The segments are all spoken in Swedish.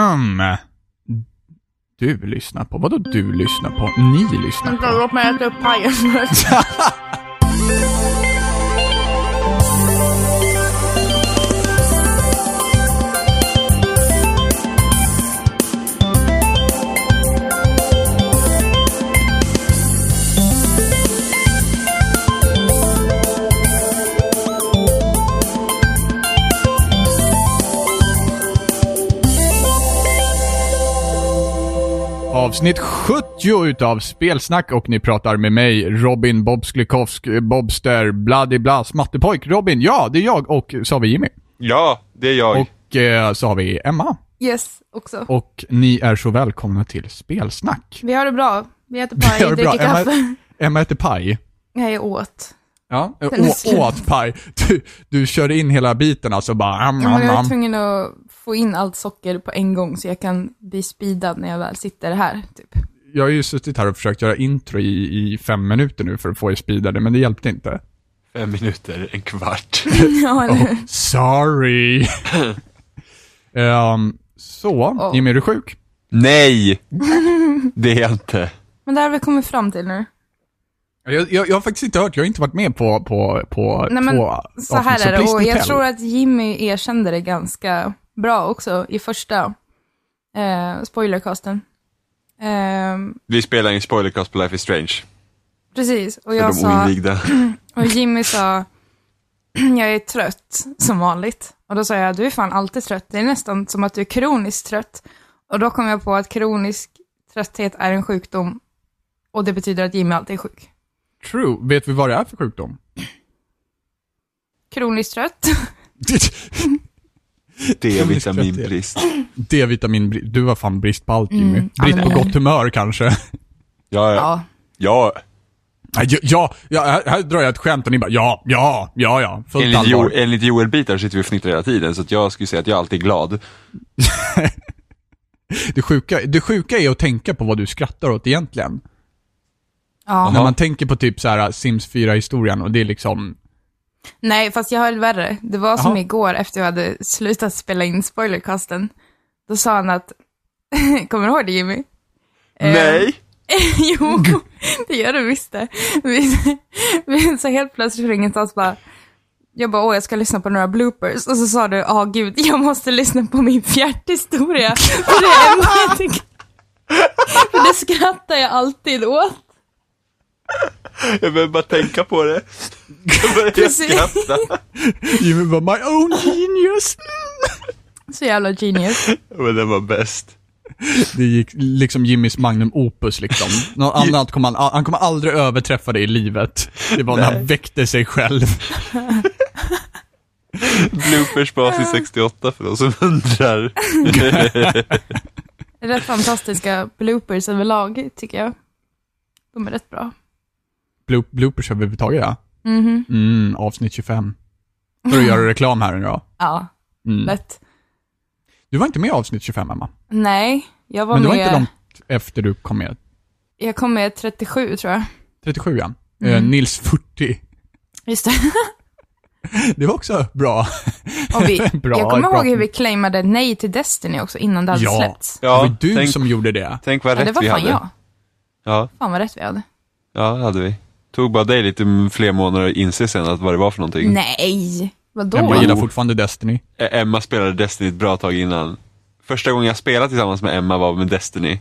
som du lyssnar på. Vadå du lyssnar på? Ni lyssnar på. låt mig äta upp pajen först. Avsnitt 70 utav Spelsnack och ni pratar med mig, Robin Bobsklikovsk, Bobster, Bladibla, Smattepojk. Robin, ja, det är jag och så har vi Jimmy. Ja, det är jag. Och eh, så har vi Emma. Yes, också. Och ni är så välkomna till Spelsnack. Vi har det bra. Vi äter paj, dricker Emma- kaffe. Emma äter paj. Jag är åt. Ja, Den är å, slut. åt paj. Du, du körde in hela biten alltså bara am, men am, jag är am. tvungen att få in allt socker på en gång så jag kan bli speedad när jag väl sitter här, typ. Jag har ju suttit här och försökt göra intro i, i fem minuter nu för att få er speedade, men det hjälpte inte. Fem minuter, en kvart. ja, eller? Oh, sorry. Ehm, så, Oh. Jimmy, är du sjuk? Nej! Det är jag inte. Men det har vi kommit fram till nu. Jag, jag, jag har faktiskt inte hört, jag har inte varit med på, på, på Nej, men två Så här är det, och jag tell. tror att Jimmy erkände det ganska bra också i första eh, spoilercasten. Ehm, Vi spelar in spoilercast på Life is Strange. precis, och jag sa, oinvigda. och Jimmy sa, jag är trött som vanligt. Och då sa jag, du är fan alltid trött, det är nästan som att du är kroniskt trött. Och då kom jag på att kronisk trötthet är en sjukdom, och det betyder att Jimmy alltid är sjuk. True. Vet vi vad det är för sjukdom? Kroniskt trött. D-vitaminbrist. D-vitaminbrist. Du har fan brist på allt Jimmy. Mm, brist på gott humör kanske. Ja, ja. Ja, ja. Ja, ja, här, här drar jag ett skämt och ni bara ja, ja, ja, ja. Fullt Enligt, jo, enligt Joel Bitar sitter vi och fnittrar hela tiden, så att jag skulle säga att jag alltid är glad. Det sjuka, det sjuka är att tänka på vad du skrattar åt egentligen. Ja. När man tänker på typ så här Sims 4-historien och det är liksom, Nej, fast jag har det värre. Det var som Jaha. igår efter jag hade slutat spela in spoilercasten. Då sa han att, kommer du ihåg det Jimmy? Eh, Nej! jo, det gör du visst det. Vi, så helt plötsligt från ingenstans bara, jag bara, åh jag ska lyssna på några bloopers. Och så sa du, ja gud, jag måste lyssna på min fjärthistoria. För det är jag tycker. För det skrattar jag alltid åt. Jag behöver bara tänka på det. Jag börjar skratta. Jimmy bara my own genius. Så jävla genius. Men den var bäst. Det gick liksom Jimmys magnum opus liksom. Något annat kommer han, han kommer aldrig överträffa det i livet. Det var när han väckte sig själv. Bloopers på avsnitt 68 för de som undrar. Rätt fantastiska bloopers överlag, tycker jag. De är rätt bra. Bloop, bloopers överhuvudtaget ja. Mhm. Mm, avsnitt 25. För att göra reklam här nu då. Ja, Mm. lätt. Du var inte med i avsnitt 25 Emma. Nej, jag var Men det var med... inte långt efter du kom med. Jag kom med 37, tror jag. 37 ja. Mm. Eh, Nils 40. Just det. Det var också bra. Och vi, Bra, jag kommer bra. ihåg hur vi claimade nej till Destiny också, innan det hade Ja. släppts. det var Ja, du tänk, som gjorde det. tänk vad Ja, det rätt var vi fan hade. jag. Ja, Fan vad rätt vi hade. ja, det hade vi. Tog bara dig lite fler månader att inse sen att vad det var för någonting. Nej, vadå? Emma gillar fortfarande Destiny. Emma spelade Destiny ett bra tag innan. Första gången jag spelade tillsammans med Emma var med Destiny.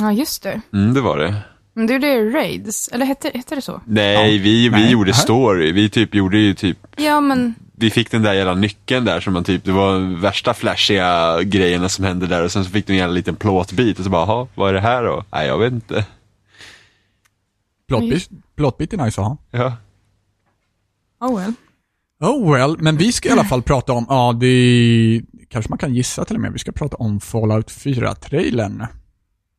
Ja, just det. Mm, det var det. Men du gjorde Raids, eller hette, hette det så? Nej, Ja. vi, vi Nej. gjorde story. Vi typ gjorde ju typ, Ja, men vi fick den där jävla nyckeln där som man typ, det var värsta flashiga grejerna som hände där och sen så fick du en jävla liten plåtbit och så bara, jaha, vad är det här då? Nej, jag vet inte. Plotbit, plotbit är nice att ha. Ja. oh well. Oh well, men vi ska i alla fall prata om, ja det kanske man kan gissa till och med, vi ska prata om Fallout 4-trailern.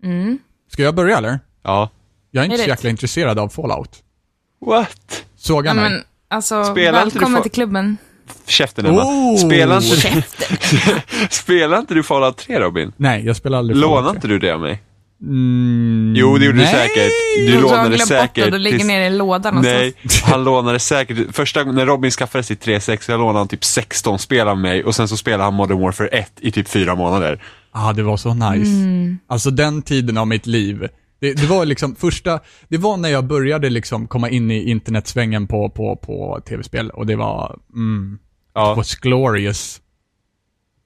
Mm. Ska jag börja eller? Ja. Jag är inte Är så det- jäkla intresserad av Fallout. What? Ja, mig. men alltså, Spelar välkommen till klubben. Käften Emma. Oh! Spelar, inte, spelar inte du Fallout 3 Robin? Nej, jag spelar aldrig Fallout Lånar 3. inte du det av mig? Mm, Jo, det gjorde du nej. säkert. Du så har han lånade bort det säkert. och det ligger tills- ner i lådan Nej, han lånade säkert. Första gången när Robin skaffade sitt 360 lånade han typ 16 spel av mig och sen så spelade han Modern Warfare 1 i typ fyra månader. Ja, det var så nice. Alltså den tiden av mitt liv. Det, det var liksom första, det var när jag började liksom komma in i internetsvängen på, på, på tv-spel och det var, mm, it Ja, was glorious.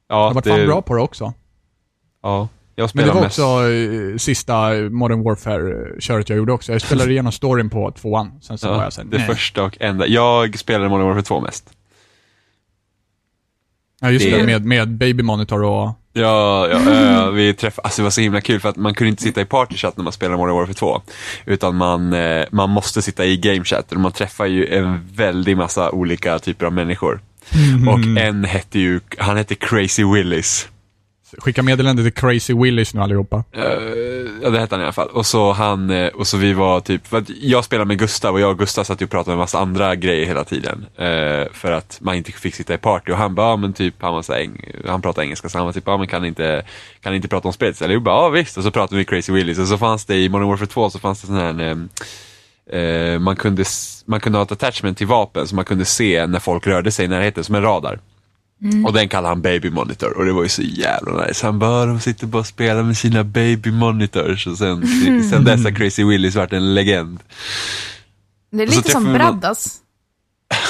ja, Jag var fan bra på det också. Ja, jag Men spelar det var mest. också eh, sista Modern Warfare-köret jag gjorde också. Jag spelade igenom storyn på tvåan, sen så var Ja, jag sen, det nej. första och enda. Jag spelade Modern Warfare 2 mest. Ja, just det, det- med, med baby monitor och... Ja, ja äh, vi träffade, alltså det var så himla kul för att man kunde inte sitta i partychat när man spelar Modern Warfare 2. Utan man, eh, man måste sitta i gamechat och man träffar ju en väldig massa olika typer av människor. Och en hette ju, han hette Crazy Willis. Skicka meddelande till Crazy Willis nu allihopa. Uh, ja, det hette han i alla fall. Och så han, eh, och så vi var typ, för att jag spelade med Gustav och jag och Gustav satt och pratade med en massa andra grejer hela tiden. Uh, för att man inte fick sitta i party och han bara, ah, men typ, han var så här, eng- han pratade engelska så han var typ, ja men kan ni inte, kan inte prata om spelet? Eller jag bara, ja visst. Och så pratade vi med Crazy Willis och så fanns det i Modern Warfare 2 så fanns det sån här eh, man, kunde, man kunde ha ett attachment till vapen så man kunde se när folk rörde sig i närheten som en radar. Och den kallade han baby monitor och det var ju så jävla nice. Han bara, de sitter bara och spelar med sina baby monitors och sen, sen dess har Crazy Willis varit en legend. Det är lite som Braddas.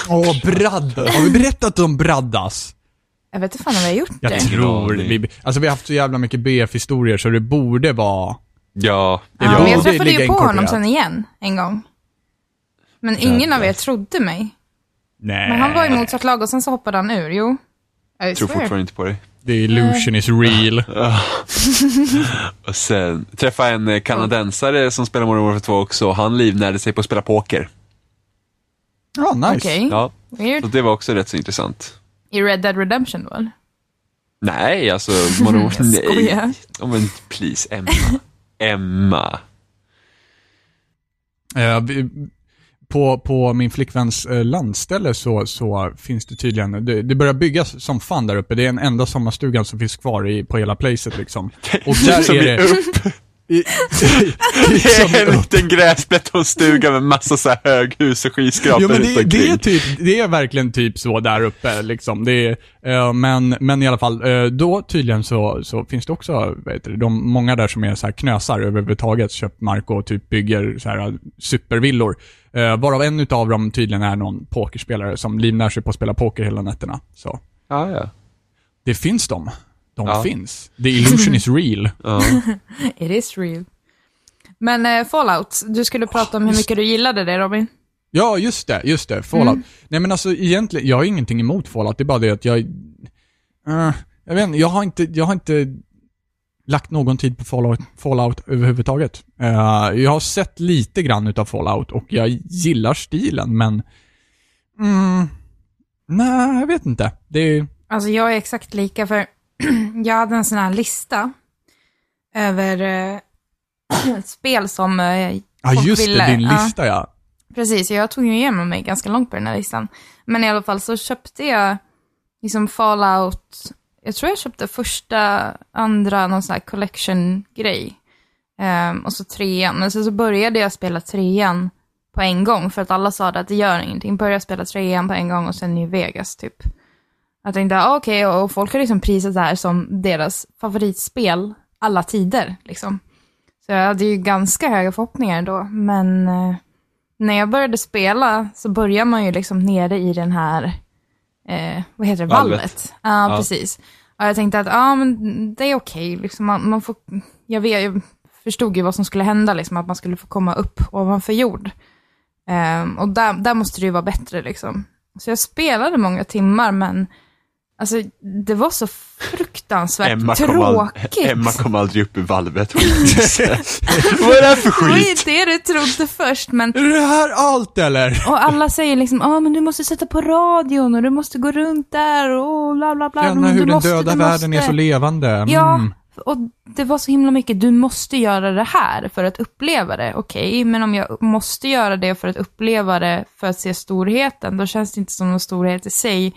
Åh, Braddas! Har vi berättat om Braddas? Jag vet inte fan om vi har gjort Jag det. tror aning. vi, alltså vi har haft så jävla mycket BF-historier så det borde vara... Ja, Det Ja, borde men jag träffade ju på honom sen igen, en gång. Men ingen av er trodde mig. Nej. Men han var i motsatt lag och sen så hoppade han ur, jo. I jag tror swear. fortfarande inte på dig. The illusion is real. Och sen träffade en eh, kanadensare som spelar Modern Warfare 2 också. Han livnärde sig på att spela poker. Ja, nice. Okej, Ja, weird. så det var också rätt så intressant. I Red Dead Redemption väl? Nej, alltså Modern Warfare, Jag nej. skojar. Oh, men please, Emma. Emma. Eh, vi, på, på min flickväns eh, landställe så, så finns det tydligen, det, det börjar byggas som fan där uppe. Det är den enda sommarstugan som finns kvar i, på hela placet liksom. Och där är det... I, Det liksom är en upp. liten gräsbetongstuga med massa så här höghus och skyskrapor Jo men det, det, är typ, det är verkligen typ så där uppe liksom. Det är, eh, men, men i alla fall, eh, då tydligen så, så finns det också, heter det, de, många där som är så här knösar överhuvudtaget, köpt mark och typ bygger så här supervillor. Eh, varav en utav dem tydligen är någon pokerspelare som livnär sig på att spela poker hela nätterna. Så Ja, ja. det finns de. De Ja. finns. The illusion is real. ja. It is real. Men eh, Fallout, du skulle prata om hur mycket du gillade det Robin. Ja, just det, just det. Fallout. Nej men alltså egentligen, jag har ingenting emot Fallout, det är bara det att jag... eh, jag vet inte, jag har inte, jag har inte lagt någon tid på Fallout, Fallout överhuvudtaget. Eh, jag har sett lite grann utav Fallout och jag gillar stilen, men... Mm, nej, jag vet inte. Det är... Alltså jag är exakt lika för jag hade en sån här lista över eh, spel som eh, Ja, just ville. det, din Ja. lista ja. Precis, jag tog ju igenom mig ganska långt på den här listan. Men i alla fall så köpte jag liksom Fallout, jag tror jag köpte första, andra, någon sån här collection-grej. Ehm, och så trean, men sen så började jag spela trean på en gång för att alla sa att det gör ingenting. Började spela trean på en gång och sen New Vegas typ. Jag tänkte, ah, okej, och folk har liksom prisat det här som deras favoritspel alla tider liksom. Så jag hade ju ganska höga förhoppningar då, men eh, när jag började spela så börjar man ju liksom nere i den här, eh, vad heter det, Valvet. valvet. Ja, Ja. precis. Och jag tänkte att, ja men det är okej, liksom man, man får, jag, vet, jag förstod ju vad som skulle hända, liksom att man skulle få komma upp ovanför jord. Ehm, och där, där måste det ju vara bättre liksom. Så jag spelade många timmar, men alltså det var så fruktansvärt Emma, kom tråkigt. Emma kom aldrig upp ur valvet. Vad är det här för Det var skit? det du trodde först, men Är det här allt eller? Och alla säger liksom, ja men du måste sätta på radion och du måste gå runt där och bla bla bla. Känna Men hur du den måste, döda världen är måste. så levande. Mm. Ja, och det var så himla mycket, du måste göra det här för att uppleva det. Okej, men om jag måste göra det för att uppleva det, för att se storheten, då känns det inte som någon storhet i sig.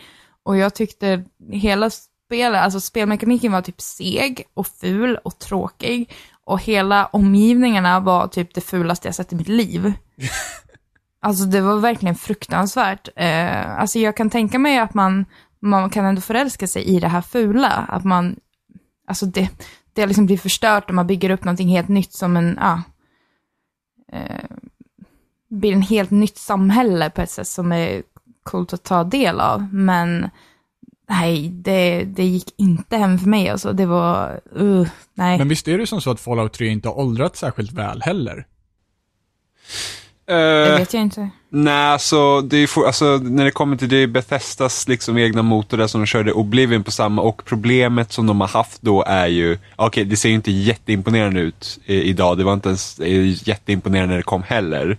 Och jag tyckte hela spelet, alltså spelmekaniken var typ seg och ful och tråkig. och hela omgivningarna var typ det fulaste jag sett i mitt liv. Alltså det var verkligen fruktansvärt. Eh, alltså jag kan tänka mig att man, man kan ändå förälska sig i det här fula. Att man, alltså det, det liksom blir förstört och man bygger upp någonting helt nytt som en, ja. Eh, blir en helt nytt samhälle på ett sätt som är coolt att ta del av. Men nej, det, det gick inte hem för mig alltså. Det var, uh, nej. Men visst är det som så att Fallout 3 inte har åldrats särskilt väl heller? det Eh, vet jag inte. Nej, alltså, det är for, alltså när det kommer till det är Bethesdas liksom egna motor där som de körde Oblivion på samma och problemet som de har haft då är ju, okej det ser ju inte jätteimponerande ut idag, det var inte ens eh, jätteimponerande när det kom heller.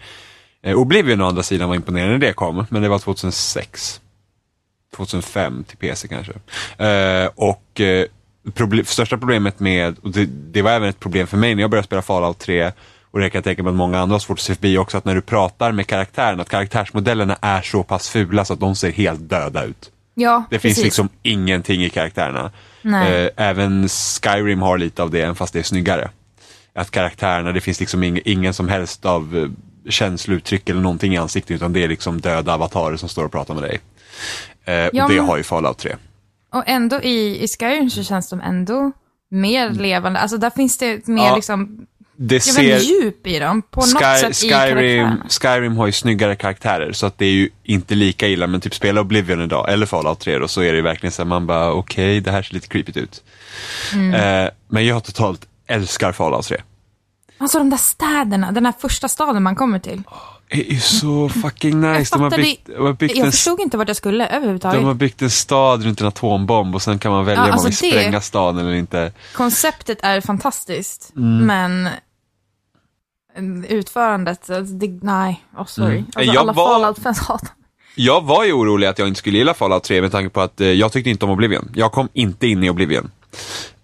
Eh, Oblivion å andra sidan var imponerande när det kom, men det var 2006. 2005 till PC kanske. Eh, och eh, proble- största problemet med, och det, det var även ett problem för mig när jag började spela Fallout 3, och det kan jag tänka mig att många andra har svårt att se förbi också, att när du pratar med karaktären, att karaktärsmodellerna är så pass fula så att de ser helt döda ut. Ja, Det precis. finns liksom ingenting i karaktärerna. Eh, även Skyrim har lite av det, även fast det är snyggare. Att karaktärerna, det finns liksom ing, ingen som helst av känslouttryck eller någonting i ansiktet, utan det är liksom döda avatarer som står och pratar med dig. Eh, Ja, och det har ju Fallout 3. Och ändå i, i Skyrim så känns de ändå mer levande. Alltså där finns det mer Ja, liksom, Det jag vet djup i dem. På något Sky, sätt i Skyrim, karaktärerna. Skyrim har ju snyggare karaktärer så att det är ju inte lika illa men typ spela Oblivion idag eller Fallout 3 då så är det ju verkligen så här, man bara okej det här ser lite creepigt ut. Mm. Eh, men jag totalt älskar Fallout 3. Alltså de där städerna, den här första staden man kommer till. Det är så fucking nice. De har byggt, de har byggt, en, Jag förstod inte vart jag skulle överhuvudtaget. de har byggt en stad runt en atombomb och sen kan man välja Ja, om man alltså vill det- spränga staden eller inte. Konceptet är fantastiskt, Mm. men utförandet, alltså, det, nej, oh, sorry. Mm. Alltså, Jag alla var- Fallout-fans hatar Jag var ju orolig att jag inte skulle gilla Fallout 3 med tanke på att eh, jag tyckte inte om Oblivion. Jag kom inte in i Oblivion.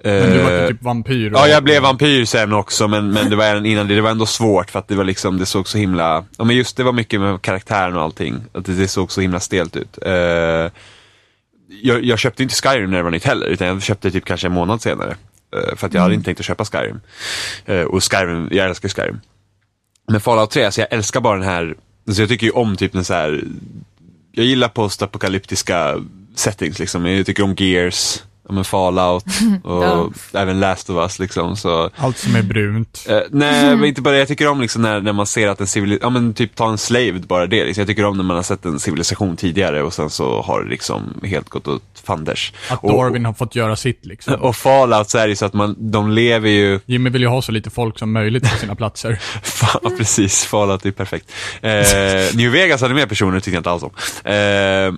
Men du var Eh, typ vampyr och... Ja, jag blev vampyr sen också, men, men det var innan det. Det var ändå svårt för att det var liksom, det såg så himla, ja men just det var mycket med karaktären och allting. Att det, det såg så himla stelt ut. Eh, jag, jag köpte inte Skyrim när det var nytt heller, utan jag köpte typ kanske en månad senare. Eh, för att jag hade inte tänkt att köpa Skyrim. Eh, och Skyrim, jag älskar Skyrim. Men Fallout 3, alltså jag älskar bara den här, alltså jag tycker ju om typ den så här. jag gillar postapokalyptiska settings liksom. Jag tycker om Gears, men Fallout och Ja. även Last of Us liksom. Så, Allt som är brunt. eh, nej, men inte bara det. Jag tycker om liksom när, när man ser att en civilisation, ja men typ ta en Slaved bara det. Liksom. Jag tycker om när man har sett en civilisation tidigare och sen så har det liksom helt gått åt fanders. Att Och- Darwin har fått göra sitt liksom. Och Fallout så är det så att man, de lever ju Jimmy vill ju ha så lite folk som möjligt på sina platser. Ja, precis, Fallout är perfekt. Eh, New Vegas hade mer personer tyckte jag inte alls om. Eh,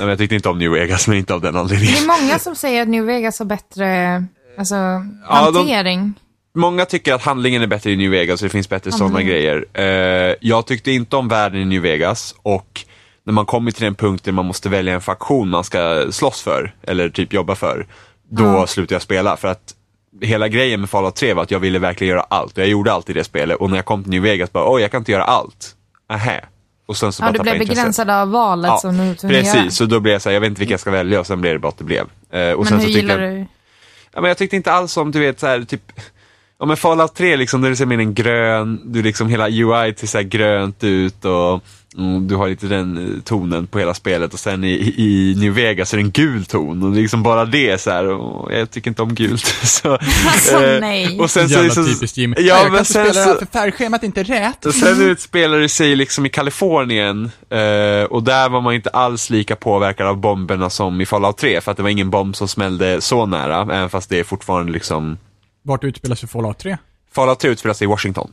nej, jag tyckte inte om New Vegas, men inte av den Det anledningen. är många som säger att New Vegas har bättre alltså, Ja, de- hantering. Många tycker att handlingen är bättre i New Vegas, det finns bättre sådana grejer. Eh, jag tyckte inte om världen i New Vegas och när man kommer till den punkt där man måste välja en faktion man ska slåss för, eller typ jobba för, då slutar jag spela. För att hela grejen med Fallout 3 var att jag ville verkligen göra allt och jag gjorde allt i det spelet och när jag kom till New Vegas bara, oj jag kan inte göra allt. Nähä. Och sen så Ja, du blev begränsad av valet Ja, som du att göra. Precis, och då blev jag så här, jag vet inte vilka jag ska välja och sen blev det bara att det blev. Eh, och Men sen hur så gillar jag, du? Ja, men jag tyckte inte alls om, du vet så här, typ Ja men Fallout 3 liksom, där du ser mer en grön, du liksom hela UI ser så här grönt ut och mm, du har lite den eh, tonen på hela spelet och sen i, i New Vegas är det en gul ton och liksom bara det så här, och jag tycker inte om gult. så, Alltså, eh, nej. Och sen så, Jävla så, typiskt Jimmy. Ja jag kan men inte sen spela det här så, för färgschemat är inte rätt. och sen utspelar det sig liksom i Kalifornien eh, och där var man inte alls lika påverkad av bomberna som i Fallout 3 för att det var ingen bomb som smällde så nära, även fast det är fortfarande liksom Vart utspelar sig Fallout 3? Fallout 3 utspelar sig i Washington.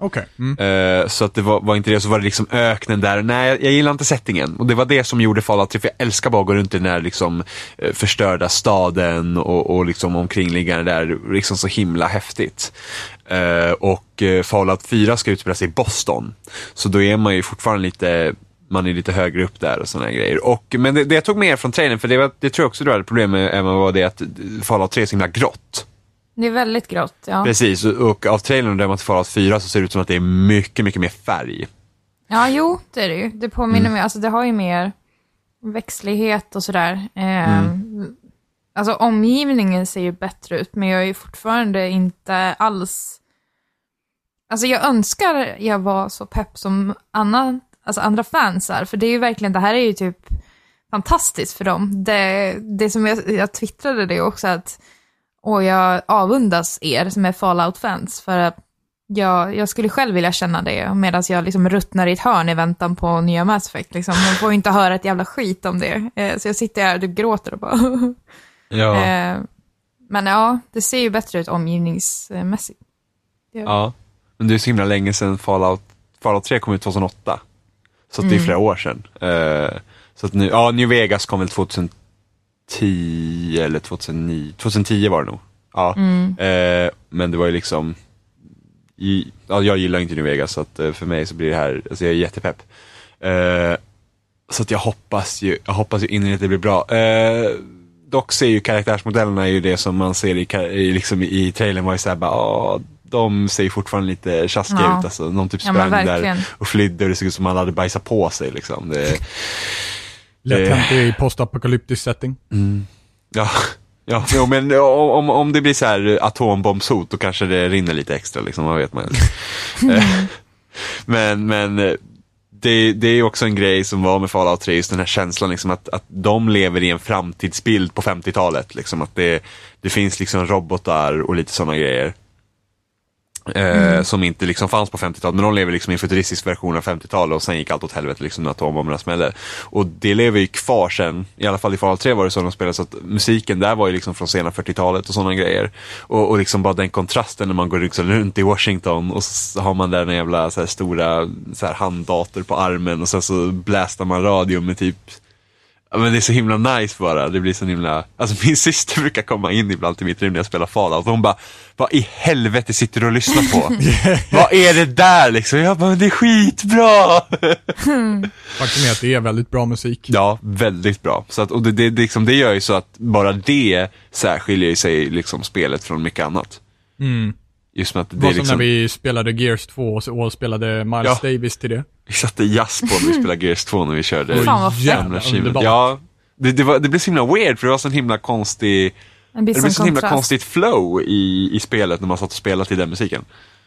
Okej. Mm. Eh, så att det var, var inte det, så var det liksom öknen där. Nej, jag, jag gillar inte settingen. Och det var det som gjorde Fallout 3, för jag älskar bara att gå runt i den här liksom, eh, förstörda staden och, och liksom omkringliggande där, liksom så himla häftigt. Eh, och Fallout 4 ska utspela sig i Boston. Så då är man ju fortfarande lite man är lite högre upp där och sådana grejer. Och, men det, det jag tog med från trailern, för det, var, det tror jag också du hade problem med, Emma, var det att Fallout 3 är så himla grått. Det är väldigt grått, ja. Precis, och, av trailern där man till Fallout 4 så ser det ut som att det är mycket, mycket mer färg. Ja, jo, det är det ju. Det påminner Mm. mig, alltså det har ju mer växtlighet och sådär. Eh, Mm. Alltså omgivningen ser ju bättre ut, men jag är ju fortfarande inte alls... Alltså jag önskar jag var så pepp som annan, alltså andra fans är, för det är ju verkligen, det här är ju typ fantastiskt för dem. Det, det som jag, jag twittrade det också, att och jag avundas er som är Fallout-fans, för att jag, jag skulle själv vilja känna det, medan jag liksom ruttnar i ett hörn i väntan på nya Mass Effect. Liksom. Man får ju inte höra ett jävla skit om det. Eh, så jag sitter här och typ gråter och bara... Ja. Eh, men ja, det ser ju bättre ut omgivningsmässigt. ja. Men det är så himla länge sedan Fallout, Fallout 3 kom ut 2008. Så det är flera år sedan. Eh, så att nu, ja, New Vegas kom väl 2010 eller 2009, 2010 var det nog. Ja. Eh, men det var ju liksom, i, ja, jag gillar inte New Vegas så att eh, för mig så blir det här, alltså jag är jättepepp. Eh, så att jag hoppas ju, jag hoppas ju innerligt att det blir bra. Eh, dock ser ju karaktärsmodellerna ju det som man ser i, i, liksom i trailern var ju såhär bara, åh, de ser ju fortfarande lite tjaskiga Ja. ut alltså. Någon typ Ja, sprang där verkligen. och flydde och det såg ut som man hade bajsat på sig liksom. Det, Lätt Det- hänt i postapokalyptisk setting. ja, ja jo, men om, om det blir så här atombombshot då kanske det rinner lite extra liksom, vad vet man. Eh, men men eh, det, det är ju också en grej som var med Fallout 3, just den här känslan liksom att, att de lever i en framtidsbild på 50-talet. Liksom, att det, det finns liksom robotar och lite sådana grejer. Eh, Som inte liksom fanns på 50-talet, men de lever liksom i en futuristisk version av 50-talet och sen gick allt åt helvete liksom när atombomberna smällde. Och det lever ju kvar sen, i alla fall i Fallout 3 var det så de spelade, så att musiken där var ju liksom från sena 40-talet och sådana grejer. Och, och liksom bara den kontrasten när man går liksom runt i Washington och så har man där en jävla så här stora så här handdator på armen och sen så blästar man radio med typ Ja, men det är så himla nice bara. Det blir så himla... Alltså min syster brukar komma in ibland till mitt rum när jag spelar Fallout och hon bara, vad i helvete sitter du och lyssnar på? vad är det där liksom? Jag bara, men det är skitbra! Faktum är att det är väldigt bra musik. ja, väldigt bra. Så att, och det, det, det, liksom, det gör ju så att bara det särskiljer sig liksom spelet från mycket annat. Mm. Just med att Det det var som liksom... när vi spelade Gears 2 och, och spelade Miles Ja. Davis till det. Vi satte jazz på när vi spelade Gears 2 när vi körde Fan, vad Jävla underbart. Ja, det, det, var, det blev så himla weird för det var så himla konstig Det blir så himla konstigt flow i, i spelet när man satt och spelade till den musiken.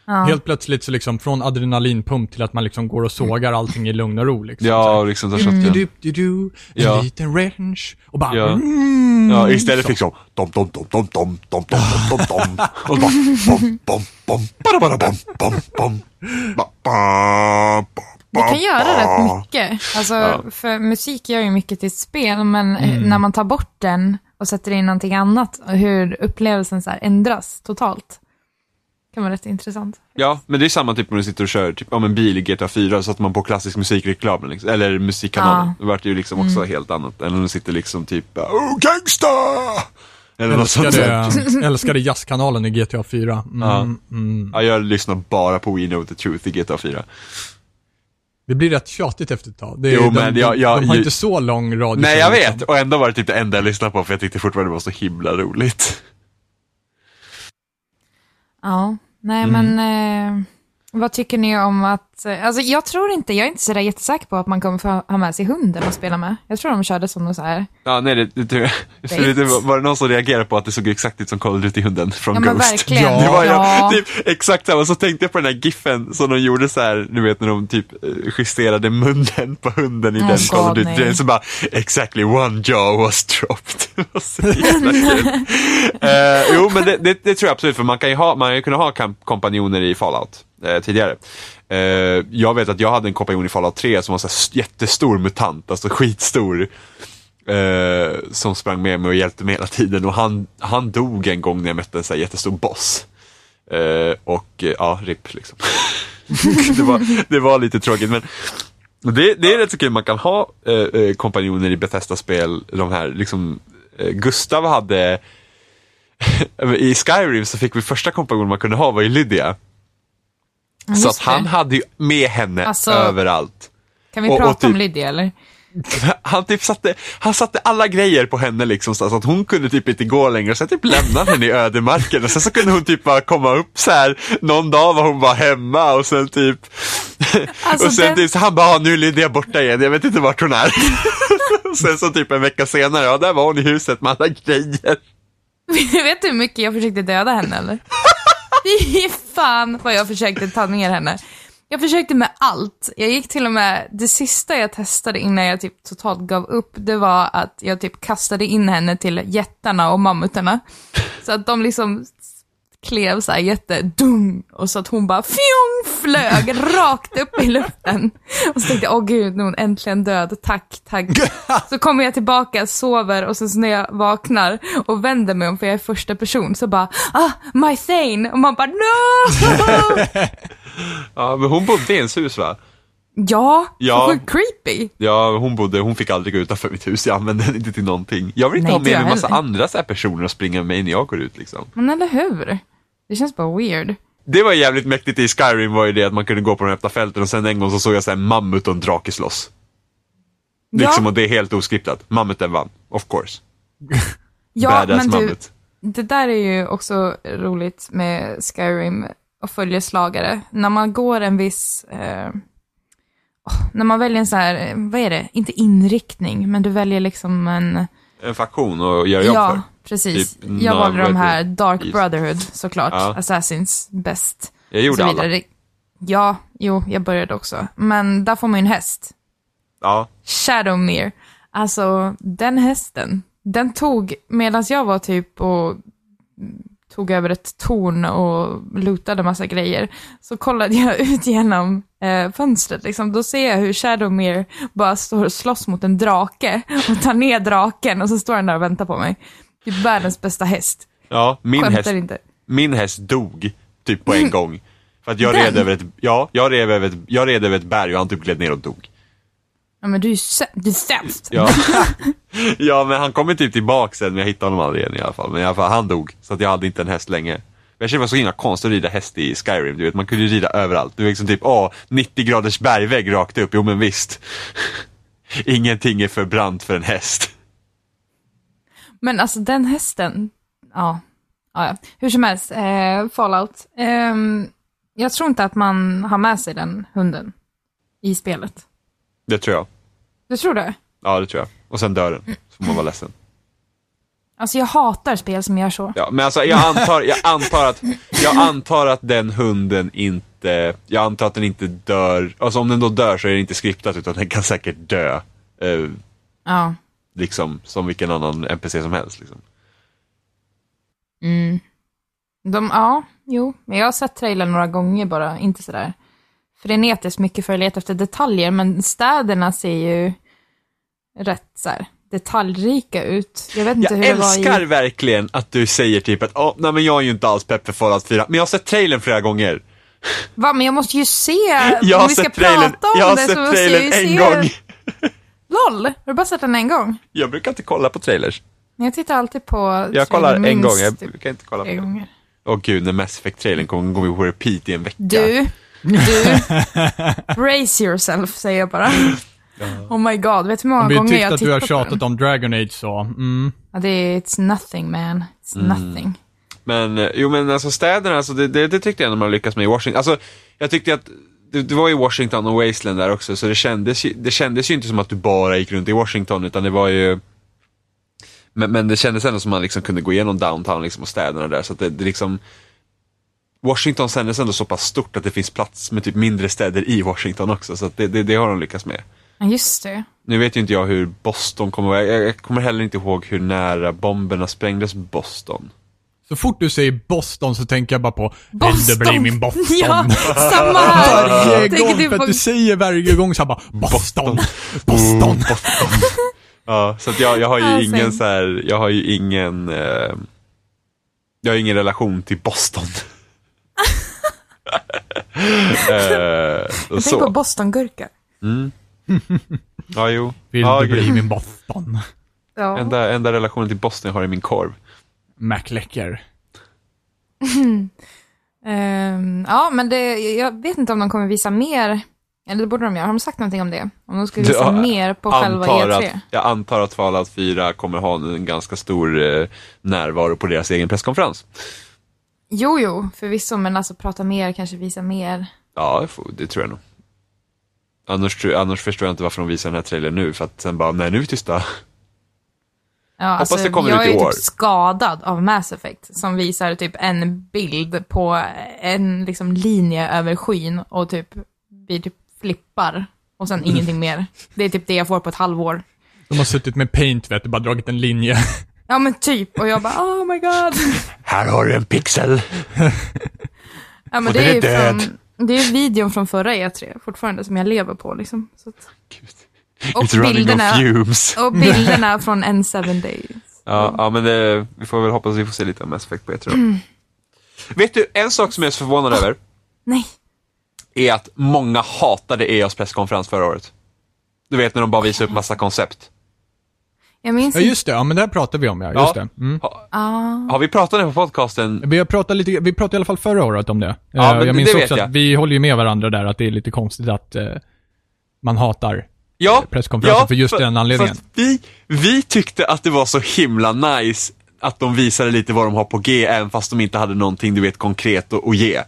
Ja. Helt plötsligt så liksom från adrenalinpump till att man liksom går och sågar allting i lugn och ro. Liksom. Ja, och liksom tar shotgun. du, du, du, en Ja. liten range och bara Ja. mm, Ja, istället så. liksom dom, dom, dom, dom, dom, dom, dom, dom, dom, dom. Och så bara bom, bom, bom, bara, bara, bom, bom, bom. Ba, ba, ba, Det kan göra rätt mycket. Alltså, Ja. för musik gör ju mycket till spel, men Mm. när man tar bort den och sätter in någonting annat, hur upplevelsen så här ändras totalt. kan vara rätt intressant. Ja, men det är samma typ när du sitter och kör typ, om en bil i GTA 4 så att man på klassisk musikreklam, liksom, eller musikkanalen. Ja. Det vart ju liksom också helt annat än om du sitter liksom typ Oh gangsta! Eller något sånt Älskade, där. älskade jazzkanalen i GTA 4. Mm, Ja. mm. Ja, jag lyssnar bara på We Know The Truth i GTA 4. Det blir rätt tjatigt efter ett tag. Det är, Jo, de, men de, jag- jag- de har jag- inte så lång radio. Nej, jag vet. Och ändå var det typ det enda jag lyssnade på för jag tyckte fortfarande det var så himla roligt. Ja, nej Mm. men eh, vad tycker ni om att, eh, alltså jag tror inte, jag är inte så där jättesäker på att man kommer få ha med sig hunden och spela med. Jag tror de körde som något så här, Ja, nej, det, det, det, Date. det, var, var det någon som reagerade på att det såg exakt ut som Call of Duty-hunden från ja men Ghost? verkligen. Ja. Det var ja. jag, typ exakt samma, så tänkte jag på den här giffen som de gjorde så här, du vet när de typ eh, justerade munnen på hunden i Oh den God, Call of Duty, så bara exactly one jaw was dropped. Det. Eh, jo men det, det, det tror jag absolut, för man kan ju ha, man har ju kunnat ha kompanjoner i Fallout eh, tidigare. Eh, jag vet att jag hade en kompanjon i Fallout 3 som var en jättestor mutant, alltså skitstor. Eh, som sprang med mig och hjälpte mig hela tiden och han, han dog en gång när jag mötte en så här jättestor boss. Eh, och eh, ja, RIP liksom. det, var, det var lite tråkigt men det, det är rätt så kul, man kan ha eh, eh, kompanjoner i Bethesda-spel, de här liksom, eh, Gustav hade i Skyrim så fick vi första kompanjonen man kunde ha var ju Lydia. Så att det. han hade ju med henne Alltså- överallt. Kan vi och- och prata om typ- Lydia eller? Han typ satte, han satte alla grejer på henne liksom så att hon kunde typ inte gå längre. Sen typ lämnade henne i ödemarken och sen så kunde hon typ bara komma upp så här. Någon dag var hon bara hemma och sen typ Alltså, och sen den- typ så han bara, "Ah, nu är Lydia borta igen, jag vet inte vart hon är. och sen så typ en vecka senare, ja där var hon i huset med alla grejer. Vet du hur mycket jag försökte döda henne eller? Fy fan vad jag försökte ta ner henne. Jag försökte med allt. Jag gick till och med, det sista jag testade innan jag typ totalt gav upp, det var att jag typ kastade in henne till jättarna och mammutarna. Så att de liksom klev så här jättedung och så att hon bara fjong flög rakt upp i luften. Och så tänkte jag, åh gud, nu är hon äntligen död, tack, tack. Så kommer jag tillbaka, sover och sen så när jag vaknar och vänder mig om för jag är första person så bara, ah, my Thane! Och man bara, no! Ja, men hon bodde i ens hus va? ja, Ja. så sjukt creepy. Ja, hon bodde, hon fick aldrig gå utanför mitt hus, jag använde den inte till någonting. Jag vill inte Nej, ha med mig en massa heller. andra så personer och springa med mig när jag går ut liksom. Men eller hur? Det känns bara weird. Det var jävligt mäktigt i Skyrim var ju det att man kunde gå på de öppna fälten och sen en gång så såg jag så här mammut och en drake slåss. Liksom, Ja, och det är helt oskriptat. Mammuten vann, of course. ja Badass men du, mammut. Det där är ju också roligt med Skyrim och följeslagare. När man går en viss... Eh, när man väljer en så här, eh, vad är det? Inte inriktning, men du väljer liksom en... En faktion och göra jobb ja, för. Precis. Typ, jag valde de här? Dark Brotherhood såklart. Ja. Assassins bäst. Jag gjorde alla. Ja, jo, jag började också. Men där får man ju en häst. Ja, Shadowmere. Alltså, den hästen, den tog, medan jag var typ och tog över ett torn och lootade massa grejer, så kollade jag ut genom eh, fönstret. Liksom. Då ser jag hur Shadowmere bara står och slåss mot en drake och tar ner draken och så står den där och väntar på mig. Typ världens bästa häst. ja min, Skämtar häst, inte. min häst dog typ på en gång. För att jag Den? red över ett, ja, jag red över ett, jag red över ett berg och han typ gled ner och dog. Ja men du är ju sä- du är sämst. Ja. ja, men han kommer typ tillbaka sen, men jag hittade honom aldrig igen i alla fall. Men i alla fall, han dog. Så att jag hade inte en häst länge. Jag det var så himla konstigt att rida häst i Skyrim, du vet, man kunde ju rida överallt. Du vet liksom typ, åh, 90 graders bergvägg rakt upp, jo men visst. Ingenting är för brant för en häst. Men alltså den hästen, ja. ja, ja. Hur som helst, eh, Fallout. Ehm, jag tror inte att man har med sig den hunden i spelet. Det tror jag. Du tror det? Ja, det tror jag. Och sen dör den, så får man vara ledsen. Alltså jag hatar spel som gör så. Ja, men alltså jag antar, jag antar att, jag antar att den hunden inte, jag antar att den inte dör, alltså om den då dör så är det inte skriptat utan den kan säkert dö. Eh, Ja. Liksom som vilken annan NPC som helst. Liksom. Mm. De, ja, jo. Men jag har sett trailern några gånger bara, inte sådär frenetiskt mycket för att leta efter detaljer, men städerna ser ju rätt så här, detaljrika ut. Jag vet inte Jag hur älskar i... verkligen att du säger typ att oh, nej men jag är ju inte alls pepp för Fallout 4, men jag har sett trailern flera gånger. Va, men jag måste ju se, Jag har om vi ska sett trailern, prata om jag har det så sett måste jag ju trailern en se... gång. LOL, har du bara sett den en gång? Jag brukar inte kolla på trailers. Jag tittar alltid på Jag kollar en minst gång, jag typ brukar inte kolla på gånger. Åh gud, när Mass Effect-trailern kommer går vi på repeat i en vecka. Du, du, brace yourself säger jag bara. Oh my god, vet du hur många Om vi gånger tyckte jag att du har tittat på den? tjatat om Dragon Age så, mm. Ja, det är, it's nothing man. It's Mm. nothing. Men, eh, jo men alltså städerna, alltså, det, det, det tyckte jag ändå man lyckas med i Washington. Alltså, jag tyckte att det, det var ju Washington och Wasteland där också, så det kändes, ju, det kändes ju inte som att du bara gick runt i Washington, utan det var ju men, men det kändes ändå som att man liksom kunde gå igenom downtown liksom, och städerna där, så att det, det liksom Washington kändes ändå så pass stort att det finns plats med typ mindre städer i Washington också, så det, det, det har de lyckats med. Ja, just det. Nu vet ju inte jag hur Boston kommer vara, jag, jag kommer heller inte ihåg hur nära bomberna sprängdes Boston. Så fort du säger Boston så tänker jag bara på Boston! Boston. min Boston. Ja, samma här. Varje gång, du för på- att du säger varje gång så här bara Boston, Boston. Ja, så att jag, jag har ju ingen så här, jag har ju ingen, eh, jag har ingen relation till Boston. eh, Jag tänker på. Bostongurka. Ja, jo. Vill ja, du bli min Boston? Ja. enda, enda relationen till Boston jag har i min korv. McLecker. Ehm, ja, men det, jag vet inte om de kommer visa mer Eller det borde de göra. Har de sagt någonting om det? Om de skulle visa ja, mer på själva E antar E3? att, jag antar att Fallout 4 kommer ha en ganska stor eh, närvaro på deras egen presskonferens. Jo, jo, förvisso, men alltså prata mer, kanske visa mer. Ja, det tror jag nog. Annars, annars förstår jag inte varför de visar den här trailern nu, för att sen bara, nej nu är vi tysta. Ja, alltså, det kommer jag ut är i år. typ skadad av Mass Effect som visar typ en bild på en liksom linje över skyn och typ vi typ flippar och sen ingenting mer. Det är typ det jag får på ett halvår. De har suttit med paint, vet du, bara dragit en linje. Ja men typ, och jag bara oh my god. Här har du en pixel. Ja men Och det är är ju död. från, det är videon från förra E3 fortfarande som jag lever på liksom. Så att, och It's running on bilderna, fumes. och bilderna från N7 Days. Ja, ja men det, vi får väl hoppas att vi får se lite av Mass Effect på E3 då. Vet du, en sak som jag är så förvånad över Nej. är att många hatade EAs presskonferens förra året. Du vet när de bara visade upp massa koncept. Jag minns Ja, just det. Ja, men det här pratar vi om, ja. Just det. Mm. Ha, Ah. har vi pratat om det på podcasten? Vi har pratat lite, vi pratade i alla fall förra året om det. Ja, Eh, men jag minns det vet också jag. att vi håller ju med varandra där, att det är lite konstigt att eh, man hatar Ja, presskonferensen för just den anledningen. Vi, vi tyckte att det var så himla nice att de visade lite vad de har på G, även fast de inte hade någonting du vet konkret att, att ge.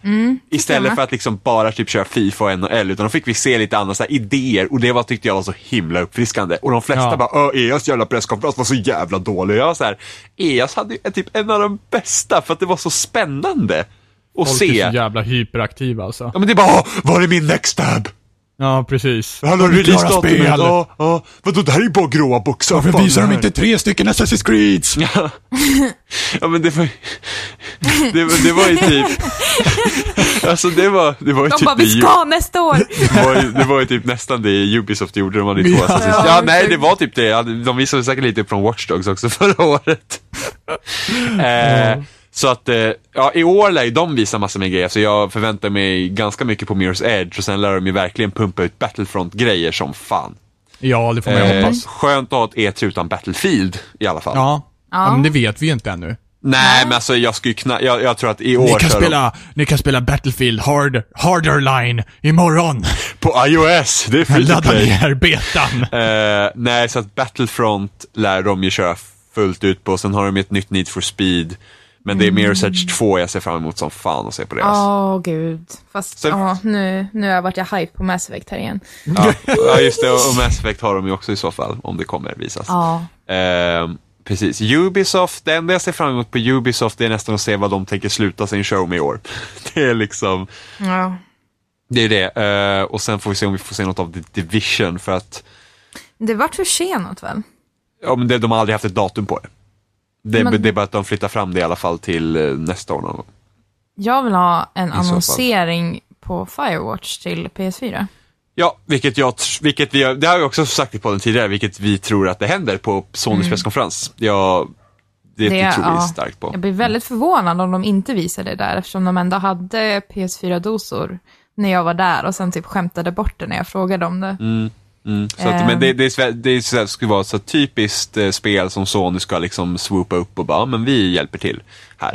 Istället jag för att liksom bara typ köra Fifa och NHL, utan då fick vi se lite andra så här, idéer och det var, tyckte jag var så himla uppfriskande. Och de flesta Ja. bara, EAs jävla presskonferens var så jävla dålig. Och jag var så här, EAs hade ju typ en av de bästa för att det var så spännande att Folk se. är så jävla hyperaktiva alltså. Ja men det är bara, "Åh, var är min next tab? Ja, precis. Han har releasedatumet. spel. Ja, ja. Vadå, det här är ju bara gråa boxar. Varför Fan, visar det de inte tre stycken Assassin's Creeds? Ja. ja men det var det, var- det var ju typ Alltså det var, det var ju De typ bara, vi ska nästa år! det, var ju, det var ju typ nästan det Ubisoft gjorde, de hade ju två Ja. Assassin's Ja, Ja, nej det var typ det, de visade säkert lite från Watch Dogs också förra året eh, Så att, eh, ja i år lär ju de visa massor med grejer, så jag förväntar mig ganska mycket på Mirror's Edge och sen lär de ju verkligen pumpa ut Battlefront-grejer som fan Ja, det får man ju eh, hoppas. Skönt att ha ett E3 utan Battlefield i alla fall Ja. ja. Men det vet vi ju inte ännu. Nej, men alltså jag skulle kna- jag, jag tror att i år Ni kan, kör de- spela, ni kan spela Battlefield hard, Harder Line imorgon. på iOS, det är free Ladda ner betan. Eh, nej, så att Battlefront lär de ju köra fullt ut på, sen har de ett nytt Need for Speed. Men det är Mirror's Edge 2 jag ser fram emot som fan att se på det. Åh Alltså. gud. Fast Så- ja, nu, nu har varit jag hype på Mass Effect här igen. Ja, ja, just det, och och Mass Effect har de ju också i så fall, om det kommer visas. Ja. Eh, precis, Ubisoft, det enda jag ser fram emot på Ubisoft det är nästan att se vad de tänker sluta sin show med i år. Det är liksom, ja. det är det. Eh, och sen får vi se om vi får se något av The Division för att Det vart försenat väl? Ja, men det, de har aldrig haft ett datum på det. Det, Men- det är bara att de flyttar fram det i alla fall till eh, nästa år någon. Jag vill ha en fall. annonsering på Firewatch till PS4. Ja, vilket jag, vilket vi, det har jag också sagt i podden tidigare, vilket vi tror att det händer på Sonys presskonferens. Ja, det, det, tror vi ja. starkt på. Jag blir väldigt förvånad om de inte visar det där, eftersom de ändå hade PS4-dosor när jag var där och sen typ skämtade bort det när jag frågade om det. Mm, så att, Ehm. men det, det, är så- det, är så här- skulle vara ett så typiskt eh, spel som Sony ska liksom swoopa upp och bara, "Ja, men vi hjälper till här.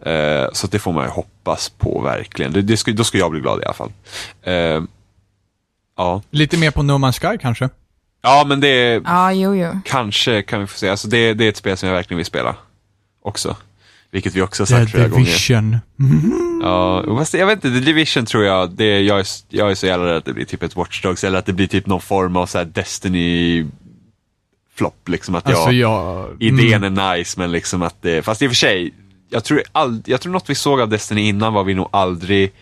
Eh, så att det får man ju hoppas på verkligen. Det, det skulle, då skulle jag bli glad i alla fall. Eh, ja. Lite mer på No Man's Sky kanske? ja, men det är, Ja, jo, jo. Kanske kan vi få se. Alltså det, det är ett spel som jag verkligen vill spela. Också. Vilket vi också har The sagt flera gånger. Division. Ja, fast jag vet inte, The Division tror jag, det, jag, är, jag är så jävla rädd att det blir typ ett Watch Dogs eller att det blir typ någon form av så här Destiny flopp liksom. Att jag, Alltså jag... idén mm. är nice men liksom att det, fast i och för sig, jag tror, all, jag tror något vi såg av Destiny innan var vi nog aldrig,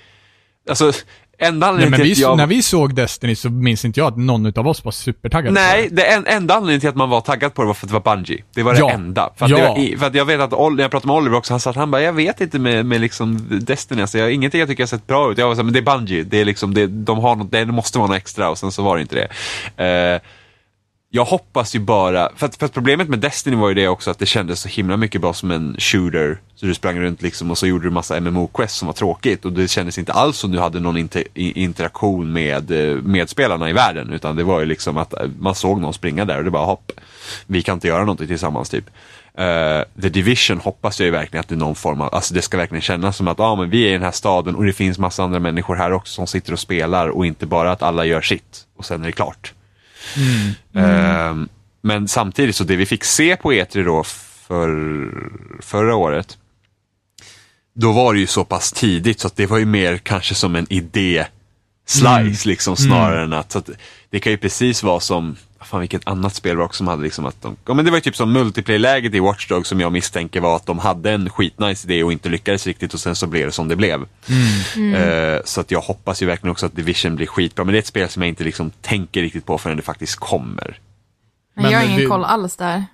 alltså enda Nej, anledningen men till vi, jag... när vi såg Destiny så minns inte jag att någon av oss var supertaggade Nej, på det. det en, enda anledningen till att man var taggad på det var för att det var Bungie. Det var det Ja. enda. För att, Ja. det var, för jag vet att, Ol- när jag pratade med Oliver också, han sa att han bara, jag vet inte med, med liksom Destiny, alltså, jag, ingenting jag tycker har sett bra ut. Jag var så här, men det är Bungie, det är liksom, det, de har något, det måste vara något extra och sen så var det inte det. Eh, jag hoppas ju bara, för att, för att problemet med Destiny var ju det också att det kändes så himla mycket bara som en shooter. Så du sprang runt liksom och så gjorde du massa MMO-quest som var tråkigt och det kändes inte alls som du hade någon inter, interaktion med eh, medspelarna i världen. Utan det var ju liksom att eh, man såg någon springa där och det bara hopp, vi kan inte göra någonting tillsammans typ. Uh, The Division hoppas jag ju verkligen att det är någon form av, alltså det ska verkligen kännas som att ah, men vi är i den här staden och det finns massa andra människor här också som sitter och spelar och inte bara att alla gör sitt och sen är det klart. Eh, men samtidigt så det vi fick se på E3 då för, förra året, då var det ju så pass tidigt så att det var ju mer kanske som en idé slice liksom snarare än att, att det kan ju precis vara som Fan vilket annat spel var också som hade liksom att de, ja men det var ju typ som multiplayer-läget i Watch Dogs som jag misstänker var att de hade en skitnice idé och inte lyckades riktigt och sen så blev det som det blev. Eh, så att jag hoppas ju verkligen också att Division blir skitbra, men det är ett spel som jag inte liksom tänker riktigt på förrän det faktiskt kommer. Men Men jag har ingen det- koll alls där.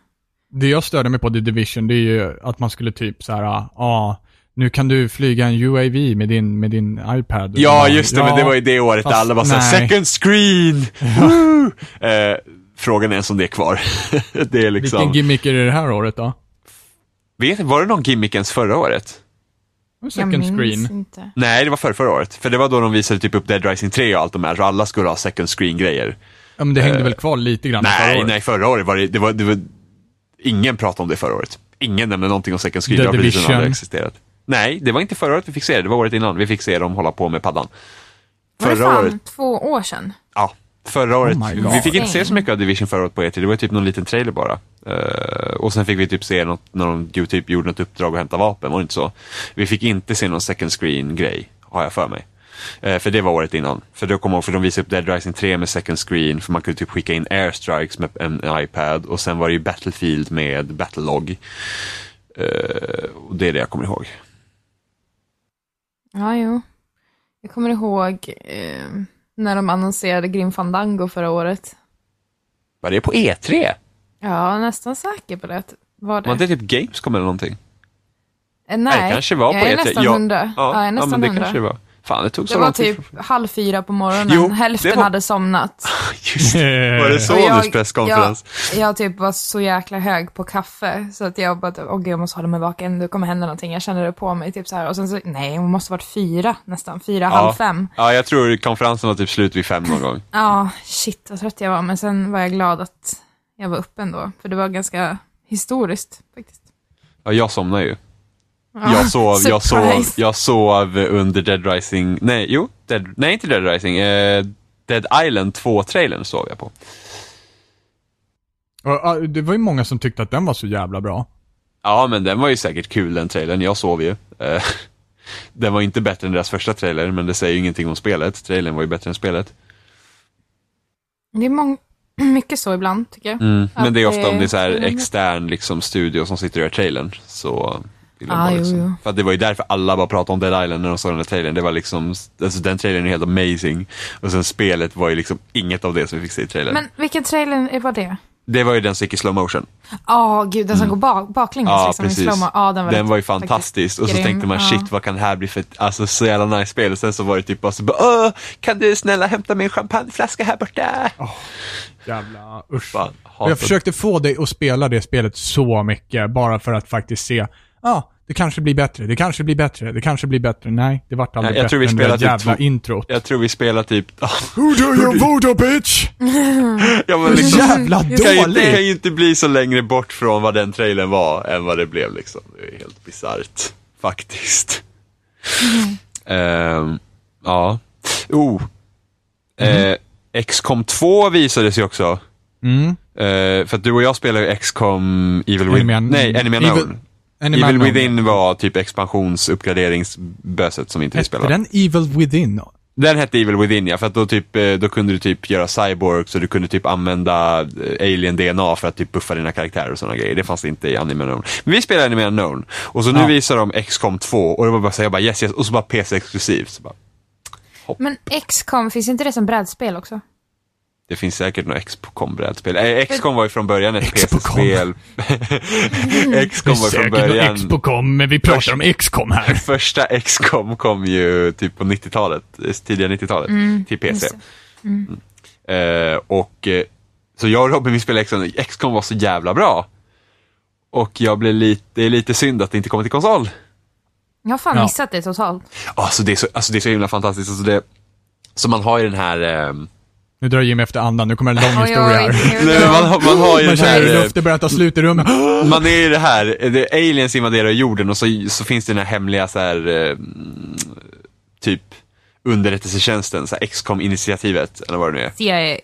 Det jag störde mig på The Division, det är ju att man skulle typ så här, ja, ah, nu kan du flyga en UAV med din, med din iPad. Ja, just det, Ja, men det var ju det året fast alla var såhär, second screen! Woo! Eh, frågan är ens om det är kvar. det är liksom, Vilken gimmick är det det här året då? vet, var det någon gimmick ens förra året? Second jag minns screen. inte. Nej, det var förra, förra året. För det var då de visade typ upp Dead Rising 3 och allt de här, så alla skulle ha second screen-grejer. Ja, men det hängde väl kvar lite grann förra Nej, året. nej, förra året var det, det, var, det var, ingen pratade om det förra året. Ingen nämnde någonting om second screen, The det har precis aldrig existerat. Nej, det var inte förra året vi fick se det, det var året innan. Vi fick se dem hålla på med paddan. Var det fan året, två år sedan? ja. Förra året, Oh vi fick inte se så mycket av Division förra året på E3, det var typ någon liten trailer bara. Eh, och sen fick vi typ se något, när de typ gjorde något uppdrag och hämta vapen, var det inte så? Vi fick inte se någon second screen-grej, har jag för mig. Eh, för det var året innan. För då kom jag ihåg, för de visade upp Dead Rising 3 med second screen, för man kunde typ skicka in airstrikes med en iPad och sen var det ju Battlefield med Battlelog. Eh, och det är det jag kommer ihåg. Ja, jo. Jag kommer ihåg eh, när de annonserade Grim Fandango förra året. Var det på E3? Ja, jag nästan säker på det. Var det? Var det typ Gamescom eller någonting? Eh, nej, Nej, det kanske var på jag är E3. nästan Ja. hundra. Ja, jag är ja, nästan men det hundra. kanske det var. Fan, det tog så Det var typ halv fyra på morgonen. Jo, Hälften var- hade somnat. Just det. Var det Sonys presskonferens? Jag, jag typ var så jäkla hög på kaffe, så att jag bara, åh gud, jag måste hålla mig vaken, det kommer hända någonting. Jag kände det på mig, typ så här. Och sen så, nej, det måste varit fyra nästan, fyra, halv fem. Ja, jag tror konferensen var typ slut vid fem någon gång. Ja, shit vad trött jag var, men sen var jag glad att jag var uppe ändå, för det var ganska historiskt faktiskt. Ja, jag somnade ju. Ja, Jag sov, jag sov, jag sov under Dead Rising, nej, jo, Dead, nej inte Dead Rising, eh, Dead Island 2-trailern sov jag på. Det var ju många som tyckte att den var så jävla bra. Ja, men den var ju säkert kul den trailern, jag sov ju. Eh, den var inte bättre än deras första trailer, men det säger ju ingenting om spelet. Trailern var ju bättre än spelet. Det är mycket så ibland, tycker jag. Mm. Men det är ofta om det är så här extern liksom, studio som sitter och gör trailern. Så Ah, bara jo, liksom. jo. För att det var ju därför alla bara pratade om Dead Island när de såg den där trailern. Det var liksom, alltså den trailern är helt amazing. Och sen spelet var ju liksom inget av det som vi fick se i trailern. Men vilken trailer var det? Det var ju den som gick i slow motion. Ja, gud, den som går bak, baklänges Mm. Ja, liksom, i precis. slow-mo. Ja, den var, Den var ju fantastisk. Och så grym. tänkte man Ja. shit vad kan det här bli för ett, alltså så jävla nice spel. Och sen så var det typ bara så bara, Åh, kan du snälla hämta min champagneflaska här borta? Jävla usch. Fan, jag försökte få dig att spela det spelet så mycket, bara för att faktiskt se, ja, det kanske blir bättre, det kanske blir bättre, det kanske blir bättre. Nej, det vart aldrig jag bättre tror vi än det typ jävla introt. Jag tror vi spelar typ, Who do you voodoo bitch? ja men liksom, jävla kan, ju, det kan ju inte bli så längre bort från vad den trailern var än vad det blev liksom. Det är helt bisarrt, faktiskt. Ehm, ja. Oh. Eh, XCOM 2 visades ju också. Mm. Eh, för att du och jag spelar ju XCOM Evil Within. Nej, Enemy Evil- Unknown. Enemy Evil Unknown. Within var typ expansionsuppgraderingsböset som inte vi Hette spelade. den Evil Within? Den hette Evil Within ja, för att då, typ, eh, då kunde du typ göra cyborgs och du kunde typ använda eh, alien DNA för att typ buffa dina karaktärer och sådana grejer. Det fanns inte i Anime Unknown. Men vi spelade Anime Unknown och så nu Ja. visar de XCOM 2 och det var bara så jag bara yes yes och så bara PC exklusivt. Så bara, Men XCOM, finns inte det som brädspel också? Det finns säkert något XCOM-brädspel. Eh, XCOM var ju från början ett XCOM. PC-spel. XCOM var från början... Expocom, men vi pratar om XCOM här. Första XCOM kom ju typ på 90-talet, eh, tidiga 90-talet, till PC. Mm. Eh, och eh, så jag och Robin vi spelade XCOM, XCOM var så jävla bra. Och jag blev lite, det är lite synd att det inte kommer till konsol. Jag har fan Ja. missat det totalt. Alltså det är så, alltså det är så himla fantastiskt. Alltså det, så man har ju den här, ehm, Nu drar Jimmy efter andan, nu kommer en lång historia här. Nej, man, har- man har ju Man hur här, eh, luften börjar ta slut i rummet. man är ju det här, det, aliens invaderar jorden och så, så finns det den här hemliga så här, eh, typ underrättelsetjänsten, så här XCOM-initiativet, eller vad det nu är. CIA.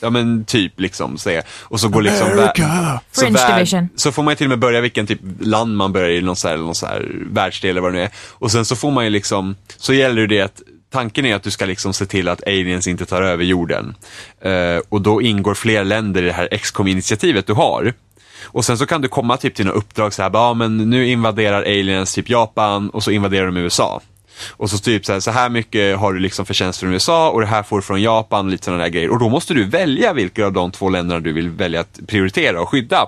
Ja men typ liksom, så, och så går liksom America! så, Division. så får man ju till och med börja vilken typ land man börjar i, någon så här, någon så här världsdel eller vad det nu är. Och sen så får man ju liksom, så gäller det att Tanken är att du ska liksom se till att aliens inte tar över jorden. Eh, och då ingår fler länder i det här XCOM-initiativet du har. Och sen så kan du komma typ till några uppdrag så här, ja men nu invaderar aliens typ Japan och så invaderar de USA. Och så typ så här, så här mycket har du liksom förtjänst från USA och det här får du från Japan lite sådana där grejer. Och då måste du välja vilka av de två länderna du vill välja att prioritera och skydda.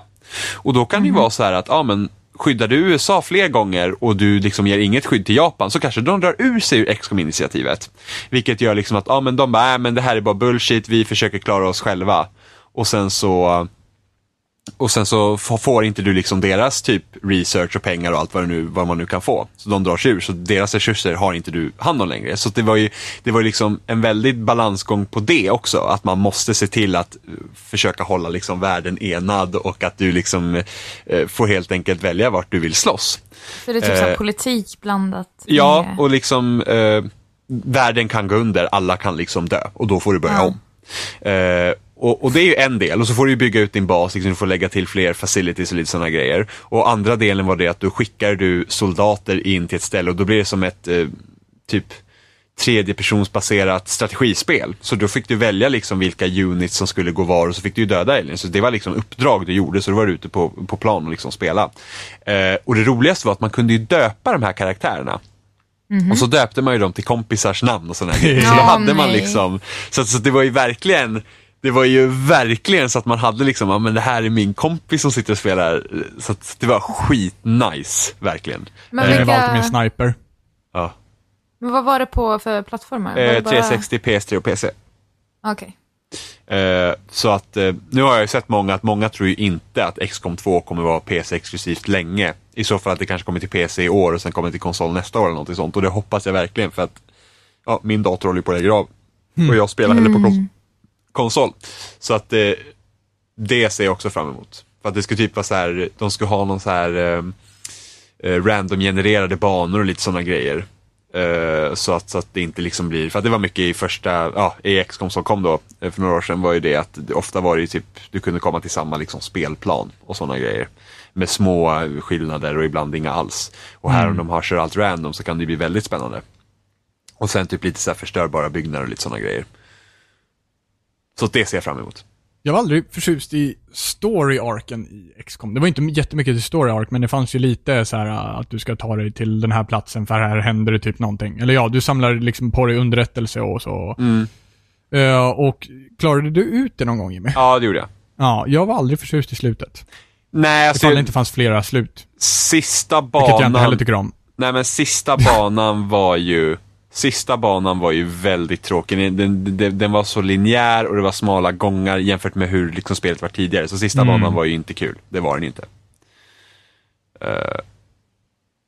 Och då kan det ju vara så här att, ja men skyddar du USA fler gånger och du liksom ger inget skydd till Japan så kanske de drar ur sig ur XCOM-initiativet. Vilket gör liksom att, ja men de bara, äh, men det här är bara bullshit, vi försöker klara oss själva. Och sen så och sen så får inte du liksom deras typ research och pengar och allt vad, nu, vad man nu kan få. Så de drar sig ur, så deras resurser har inte du hand om längre. Så det var ju, det var liksom en väldigt balansgång på det också. Att man måste se till att eh, försöka hålla liksom världen enad och att du liksom eh, får helt enkelt välja vart du vill slåss. Så det är typ så Eh, politik blandat Ja, med... och liksom eh, världen kan gå under, alla kan liksom dö och då får du börja Ja. om. Eh, och, och det är ju en del och så får du bygga ut din bas, liksom, du får lägga till fler facilities och lite sådana grejer. Och andra delen var det att då skickar du soldater in till ett ställe och då blir det som ett eh, typ tredjepersonsbaserat strategispel. Så då fick du välja liksom vilka units som skulle gå var och så fick du ju döda aliens. Så det var liksom uppdrag du gjorde, så du var ute på, på plan och liksom spela. Eh, och det roligaste var att man kunde ju döpa de här karaktärerna. Och så döpte man ju dem till kompisars namn och grejer. Så då hade man liksom, så, så det var ju verkligen det var ju verkligen så att man hade liksom, ja men det här är min kompis som sitter och spelar. Så att det var skitnice, verkligen. Men Jag har vilka... valt min sniper. Ja. Men vad var det på för plattformar? Var det Eh, bara- 360, PS3 och PC. Okej. Eh, så att eh, nu har jag ju sett många att många tror ju inte att XCOM 2 kommer vara PC exklusivt länge. I så fall att det kanske kommer till PC i år och sen kommer till konsol nästa år eller något sånt. Och det hoppas jag verkligen för att ja, min dator håller ju på att lägga av. Och jag spelar hellre på kons- konsol. Så att eh, det ser jag också fram emot. För att det ska typ vara så här, de ska ha någon så här eh, eh, random-genererade banor och lite sådana grejer. Eh, så, att, så att det inte liksom blir, för att det var mycket i första, ja, XCOM som kom då eh, för några år sedan var ju det att det, ofta var det ju typ, du kunde komma till samma liksom spelplan och sådana grejer. Med små skillnader och ibland inga alls. Och här om de har kör allt random så kan det bli väldigt spännande. Och sen typ lite så här förstörbara byggnader och lite sådana grejer. Så det ser jag fram emot. Jag var aldrig förtjust i story-arken i XCOM. Det var inte jättemycket till story-arc, men det fanns ju lite så här uh, att du ska ta dig till den här platsen för här händer det typ någonting. Eller ja, du samlar liksom på dig underrättelse och så. Uh, och klarade du ut det någon gång Jimmy? Ja, det gjorde jag. Ja, jag var aldrig förtjust i slutet. Nej, alltså, Ifall det inte fanns flera slut. sista Vilket jag inte heller banan, tycker om. nej men sista banan var ju, sista banan var ju väldigt tråkig. Den, den, den, var så linjär och det var smala gångar jämfört med hur liksom spelet var tidigare. Så sista Mm. banan var ju inte kul. Det var den inte. Eh,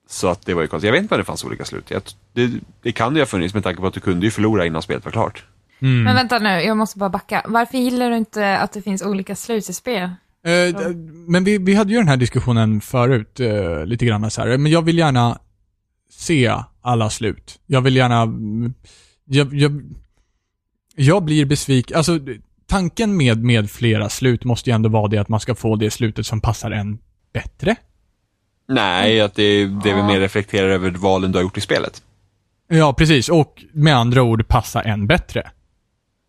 så att det var ju konstigt. Jag vet inte vad det fanns olika slut. Jag, det, det kan ju ha funnits med tanke på att du kunde ju förlora innan spelet var klart. Mm. Men vänta nu, jag måste bara backa. Varför gillar du inte att det finns olika slut i spel? Eh, men vi, vi hade ju den här diskussionen förut, eh, lite grann så här. Men jag vill gärna se alla slut. Jag vill gärna... mm, Jag, jag, jag blir besviken. Alltså, tanken med, med flera slut måste ju ändå vara det att man ska få det slutet som passar en bättre. Nej, att det, det väl mer reflekterar över valen du har gjort i spelet. Ja, precis. Och med andra ord passa en bättre.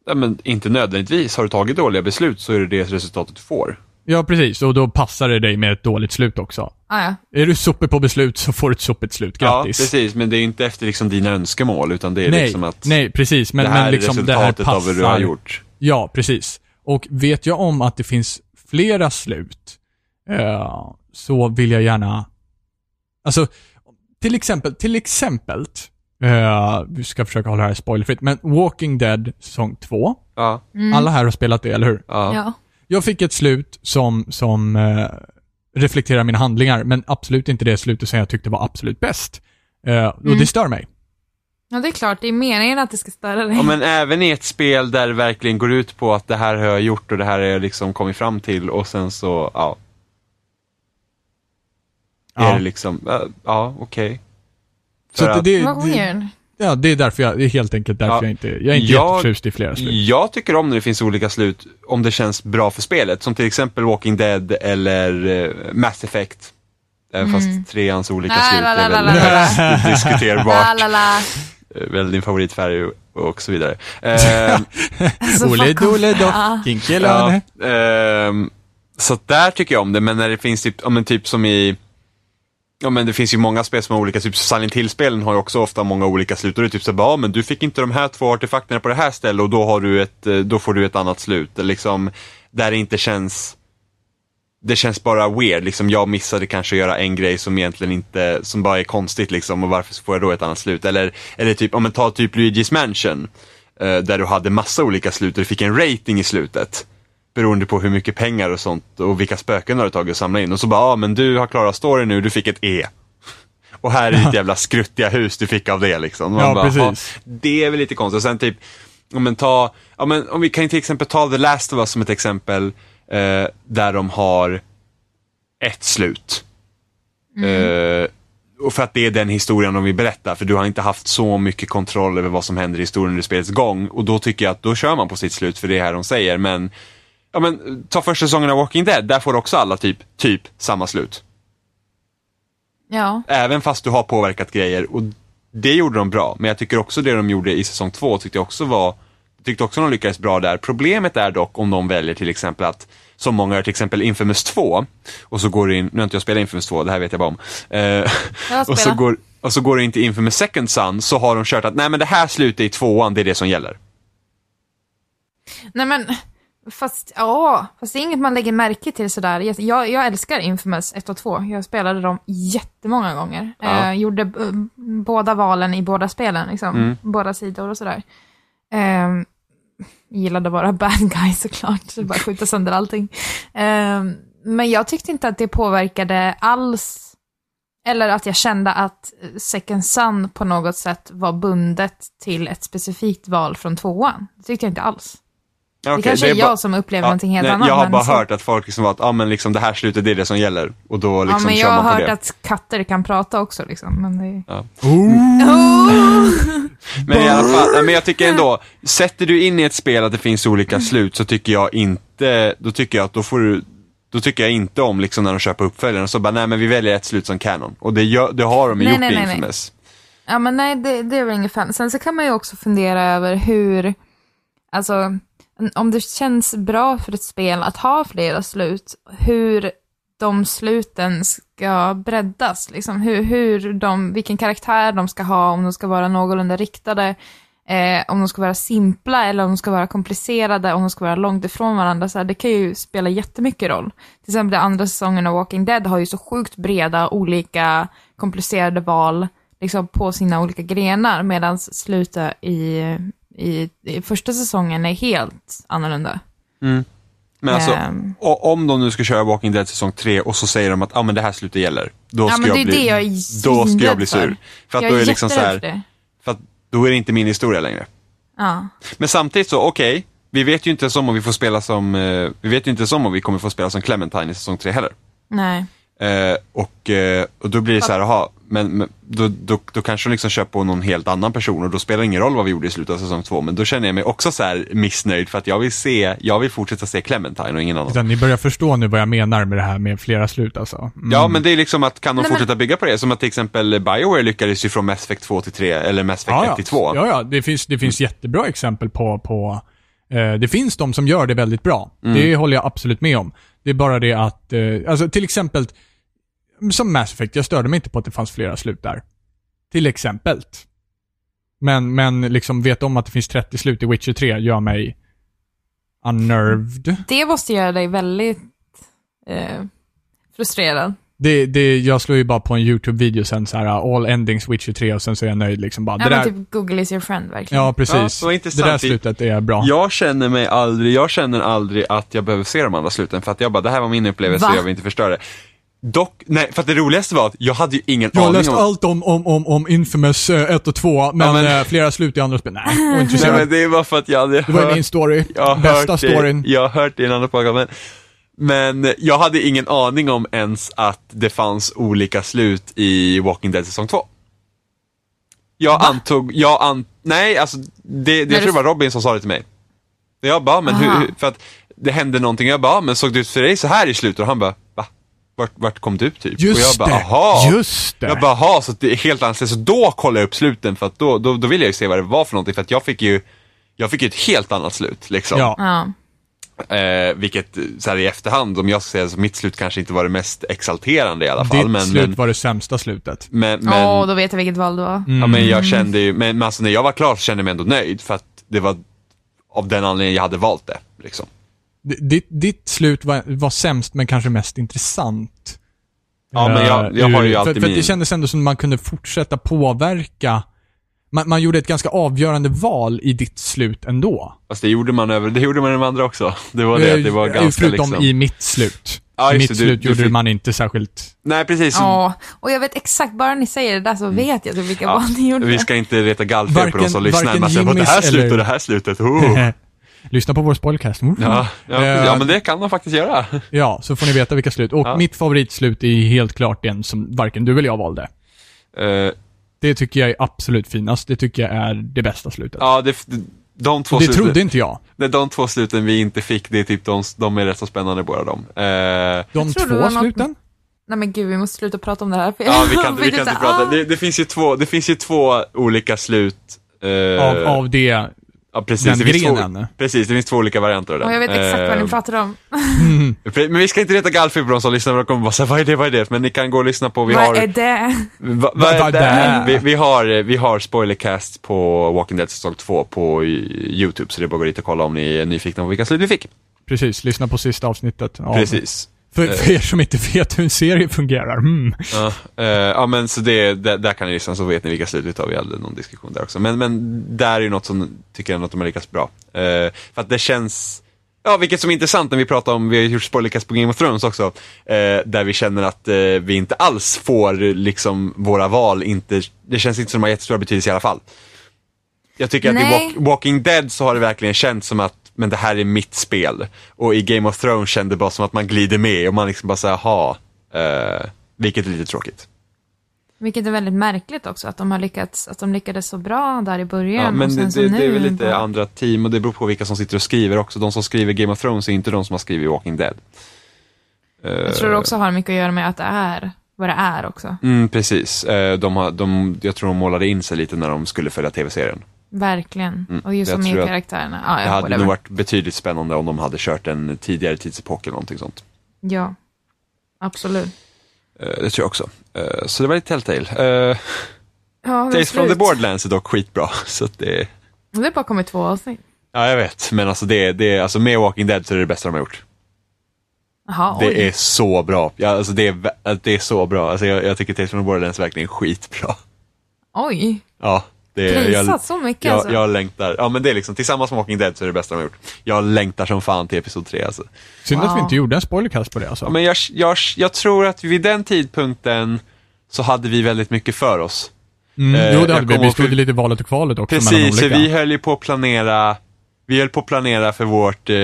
Ja, men inte nödvändigtvis. Har du tagit dåliga beslut så är det det resultatet du får. Ja, precis. Och då passar det dig med ett dåligt slut också. Ah, ja. Är du sopig på beslut så får du ett sopigt slut. Grattis. Ja, precis. Men det är inte efter liksom dina önskemål, utan det är nej, liksom att nej, precis. Men, det här men liksom är det här resultatet passar. av vad du har gjort. Ja, precis. Och vet jag om att det finns flera slut, eh, så vill jag gärna... Alltså, till exempel, till exempel, eh, vi ska försöka hålla det här spoilerfritt, men Walking Dead säsong 2, Ja, alla här har spelat det, eller hur? ja. ja. Jag fick ett slut som, som eh, reflekterar mina handlingar, men absolut inte det slutet som jag tyckte var absolut bäst. Eh, Och Mm. det stör mig. Ja, det är klart. Det är meningen att det ska störa dig. Ja, men även i ett spel där det verkligen går ut på att det här har jag gjort och det här har jag liksom kommit fram till och sen så, ja. Ja. Är det liksom, ja, ja okej. Så För att att- det, Vad det, weird. Ja, det är därför jag, det är helt enkelt därför Ja. jag inte, jag är inte Jag- jätteförtjust i flera slut. Jag tycker om när det finns olika slut, om det känns bra för spelet. Som till exempel Walking Dead eller eh, Mass Effect. Även fast treans olika Mm. La, slut la, är la, väl högst La, diskuterbart. la, la. Eh, Väl din favoritfärg och, så vidare. Eh, Alltså, Ole dole doff, kinky Ja, ehm, så där tycker jag om det, men när det finns typ, ja men typ som i Ja men det finns ju många spel som har olika, typ Silent Hill-spelen har ju också ofta många olika slut och det är typ så bara, ja men du fick inte de här två artefakterna på det här stället och då har du ett, eh, då får du ett annat slut. Liksom, där det inte känns det känns bara weird, liksom jag missade kanske att göra en grej som egentligen inte, som bara är konstigt liksom och varför får jag då ett annat slut? Eller, eller typ, om man tar typ Luigi's Mansion, eh, där du hade massa olika slut och du fick en rating i slutet. Beroende på hur mycket pengar och sånt och vilka spöken du har tagit och samlat in. Och så bara, ja men du har klarat storyn nu, du fick ett E. Och här är ditt jävla skruttiga hus du fick av det liksom. Man Ja, bara, precis. "Ja, Det är väl lite konstigt. Och sen typ, om, man ta, ja, men, om vi kan ju till exempel ta The Last of Us som ett exempel. Eh, där de har ett slut. Eh, och för att det är den historien de vill berätta, för du har inte haft så mycket kontroll över vad som händer i historien under spelets gång. Och då tycker jag att då kör man på sitt slut, för det är här de säger. Men, ja men ta första säsongen av Walking Dead, där får också alla typ, typ samma slut. Ja. Även fast du har påverkat grejer. Och det gjorde de bra, men jag tycker också det de gjorde i säsong två tyckte jag också var Tyckte också de lyckades bra där. Problemet är dock om de väljer till exempel att, som många gör till exempel Infamous 2, och så går det in, nu har inte jag spelat Infamous 2, det här vet jag bara om. Eh, Jag har och, så går, och så går det in till Infamous Second Son, så har de kört att nej men det här slutet i tvåan, det är det som gäller. Nej men, fast, ja, fast det är inget man lägger märke till sådär. Jag, jag, älskar Infamous 1 och 2. Jag spelade dem jättemånga gånger. Ja. Eh, gjorde eh, båda valen i båda spelen, liksom. Mm. Båda sidor och sådär. Eh, gillade bara bad guys såklart, så bara skjuta sönder allting. Eh, men jag tyckte inte att det påverkade alls, eller att jag kände att Second Sun på något sätt var bundet till ett specifikt val från tvåan. Det tyckte jag inte alls. Ja, Det kanske är bara- jag som upplever Ja, någonting helt nej, annat. Jag har bara så- hört att folk liksom var att, ja men liksom det här slutet, det är det som gäller. Och då liksom ja, men kör jag har man på hört det. att katter kan prata också liksom. Men det... Ja. Oh! Men i alla fall, men jag tycker ändå, sätter du in i ett spel att det finns olika slut så tycker jag inte, då tycker jag att då får du då tycker jag inte om liksom när de köper uppföljaren så bara, nej men vi väljer ett slut som canon. Och det, gör, det har de Nej, gjort nej, i nej. Infamous. Ja, men nej, det, det är väl inget fan. Sen så kan man ju också fundera över hur, alltså, om det känns bra för ett spel att ha flera slut, hur de sluten ska breddas, liksom hur, hur de, vilken karaktär de ska ha, om de ska vara någorlunda riktade, eh, om de ska vara simpla eller om de ska vara komplicerade, om de ska vara långt ifrån varandra. Så här, det kan ju spela jättemycket roll. Till exempel andra säsongen av Walking Dead har ju så sjukt breda, olika komplicerade val liksom, på sina olika grenar, medan slutet i, i, i första säsongen är helt annorlunda. Men alltså, o- om de nu ska köra Walking Dead säsong 3 och så säger de att ah, men det här slutet gäller. Då Ja, ska, det jag, bli, jag då ska jag bli för. sur. För att jag då är, är det liksom så här, för för att då är det inte min historia längre. Ja. Men samtidigt så, okej, vi vet ju inte ens om vi får spela som, eh, vi vet ju inte ens om om vi kommer få spela som Clementine i säsong 3 heller. Nej. Eh, och, eh, och då blir det så här, aha, men, men då, då, då kanske de liksom kör på någon helt annan person och då spelar det ingen roll vad vi gjorde i slutet av säsong två. Men då känner jag mig också så här missnöjd för att jag vill se, jag vill fortsätta se Clementine och ingen annan. Utan ni börjar förstå nu vad jag menar med det här med flera slut alltså. Mm. Ja, men det är liksom att kan de Nej, men- fortsätta bygga på det? Som att till exempel Bioware lyckades ju från Mass Effect 2 till 3, eller Mass Effect 1 ja, till 2. Ja, ja. Det finns, det finns jättebra exempel på, på eh, det finns de som gör det väldigt bra. Mm. Det håller jag absolut med om. Det är bara det att, eh, alltså till exempel, som Mass Effect, jag störde mig inte på att det fanns flera slut där. Till exempel. Men, men liksom veta om att det finns 30 slut i Witcher 3 gör mig unnerved. Det måste göra dig väldigt eh, frustrerad. Det, det, jag slår ju bara på en YouTube-video sen så här all endings Witcher 3 och sen så är jag nöjd liksom bara. Ja, det men där, typ Google is your friend verkligen. ja, precis. Ja, det där slutet är bra. Jag känner mig aldrig, jag känner aldrig att jag behöver se de andra sluten för att jag bara, det här var min upplevelse Va? och jag vill inte förstöra det. Dock, nej, för att det roligaste var att jag hade ju ingen Jag har aning läst om... allt om, om, om, om Infamous 1 och 2, men, Ja, men- eh, flera slut i andra spel. Nej, Nej, ointresserad. men det var för att jag hade Det var hört- min story. jag har Bästa hört storyn. Det, jag har hört det i en annan podcast, men, men jag hade ingen aning om ens att det fanns olika slut i Walking Dead säsong 2. Jag antog, jag an, nej alltså, det, det, jag tror det var Robin som sa det till mig. Jag bara, men hur, hur, för att det hände någonting, jag bara, men såg det ut för dig så här i slutet? Och han bara, va? Vart, vart kom du typ? och jag Just bara, det, aha. just det. Jag bara, aha, så det är helt annorlunda. Så då kollade jag upp sluten för att då, då, då ville jag ju se vad det var för någonting. För att jag fick ju, jag fick ju ett helt annat slut liksom. Ja. Ja. Eh, vilket så här i efterhand, om jag ska säga så, mitt slut kanske inte var det mest exalterande i alla fall. Ditt men, slut men, var det sämsta slutet. men, Åh, men, då vet jag vilket val det var. ja, men jag kände ju, men, men alltså, när jag var klar så kände jag mig ändå nöjd för att det var av den anledningen jag hade valt det. Liksom. Ditt, ditt slut var, var sämst, men kanske mest intressant. Ja, men jag- Eh, jag har ju ur- alltid för, för min- det kändes ändå som man kunde fortsätta påverka. Man, man gjorde ett ganska avgörande val i ditt slut ändå. Fast det gjorde man över, det gjorde man i de andra också. Det var det, att det var Eh, ganska Förutom liksom... i mitt slut. Ja, I mitt det, du- slut du gjorde fick- man inte särskilt... Nej precis, Ja, och jag vet exakt, bara ni säger det där så vet jag typ vilka val ni gjorde. vi ska inte leta gallfel på de som lyssnar, men säger på det här slutet eller- och det här slutet, oh. Lyssna på vår spoilcast. Mm. ja, ja, Eh, ja, men det kan de faktiskt göra. Ja, så får ni veta vilka slut. Och Ja. mitt favoritslut är helt klart den som varken du eller jag valde. Eh, Det tycker jag är absolut finast. Det tycker jag är det bästa slutet. ja, det, de två Och det sluten, trodde inte jag. nej, de två sluten vi inte fick, det är typ de, de är rätt så spännande båda de. Eh, De två något- sluten? Nej men gud, vi måste sluta prata om det här. För ja, vi kan, vi kan det inte prata. ah. Det, det, finns ju två, det finns ju två olika slut. eh, Av, av det, ja, precis, den det finns grenen. Två, precis, det finns två olika varianter av den. Och jag vet exakt vad Eh, ni pratar om. Men vi ska inte reta gallfeber på de som lyssnar, de kommer bara säga vad är det, vad är det? Men ni kan gå och lyssna på, vi vad har... är det? Va, Vad är det? Vi, vi, har, eh, vi har spoilercast på Walking Dead säsong 2 på YouTube, så det är bara att gå dit och kolla om ni är nyfikna på vilka slut vi fick. Precis, lyssna på sista avsnittet. av- Precis. För, för er som inte vet hur en serie fungerar. Mm. Ja, eh, ja men så det, där, där kan ni lyssna så vet ni vilka slut vi tar, vi hade någon diskussion där också. Men, men där är ju något som tycker jag att de har lyckats bra. Eh, för att det känns, ja vilket som är intressant när vi pratar om, vi har gjort spoilercast på Game of Thrones också, eh, där vi känner att eh, vi inte alls får liksom våra val inte, det känns inte som de har jättestora betydelse i alla fall. Jag tycker att i Nej. Walk, Walking Dead så har det verkligen känts som att men det här är mitt spel. Och i Game of Thrones kände det bara som att man glider med och man liksom bara säger ha. Eh, vilket är lite tråkigt. Vilket är väldigt märkligt också, att de har lyckats, att de lyckades så bra där i början. Ja, men det, det, det är väl lite bara- andra team och det beror på vilka som sitter och skriver också. De som skriver Game of Thrones är inte de som har skrivit Walking Dead. Jag tror det också har mycket att göra med att det är vad det är också. Mm, precis. Eh, de har, de, jag tror de målade in sig lite när de skulle följa tv-serien. Verkligen. Mm, och just nya att karaktärerna. Ja, det hade nog varit betydligt spännande om de hade kört en tidigare tidsepok eller någonting sånt. Ja, absolut. Eh, det tror jag också. Eh, så det var lite Telltale. Uh, Ja, Tales from the. Borderlands är dock skitbra. Så det, det har bara kommit två avsnitt. ja, jag vet. Men alltså, det, det, alltså med Walking Dead så är det det bästa de har gjort. Jaha, Det oj. är så bra. Ja, alltså det, är, det är så bra. Alltså jag, jag tycker Tales from the Borderlands är verkligen skitbra. Oj, Ja, det är, jag, så mycket jag, alltså. jag längtar. Ja men det är liksom, tillsammans med Walking Dead så är det bästa de har gjort. Jag längtar som fan till Episod 3 alltså. Synd att vi Wow. inte gjorde en spoilercast på det alltså. Ja, men jag, jag, jag tror att vid den tidpunkten så hade vi väldigt mycket för oss. Mm, eh, jo, det hade vi. Vi stod i lite valet och kvalet också mellan Precis, så olika. vi höll ju på att planera, vi höll på att planera för vårt, eh,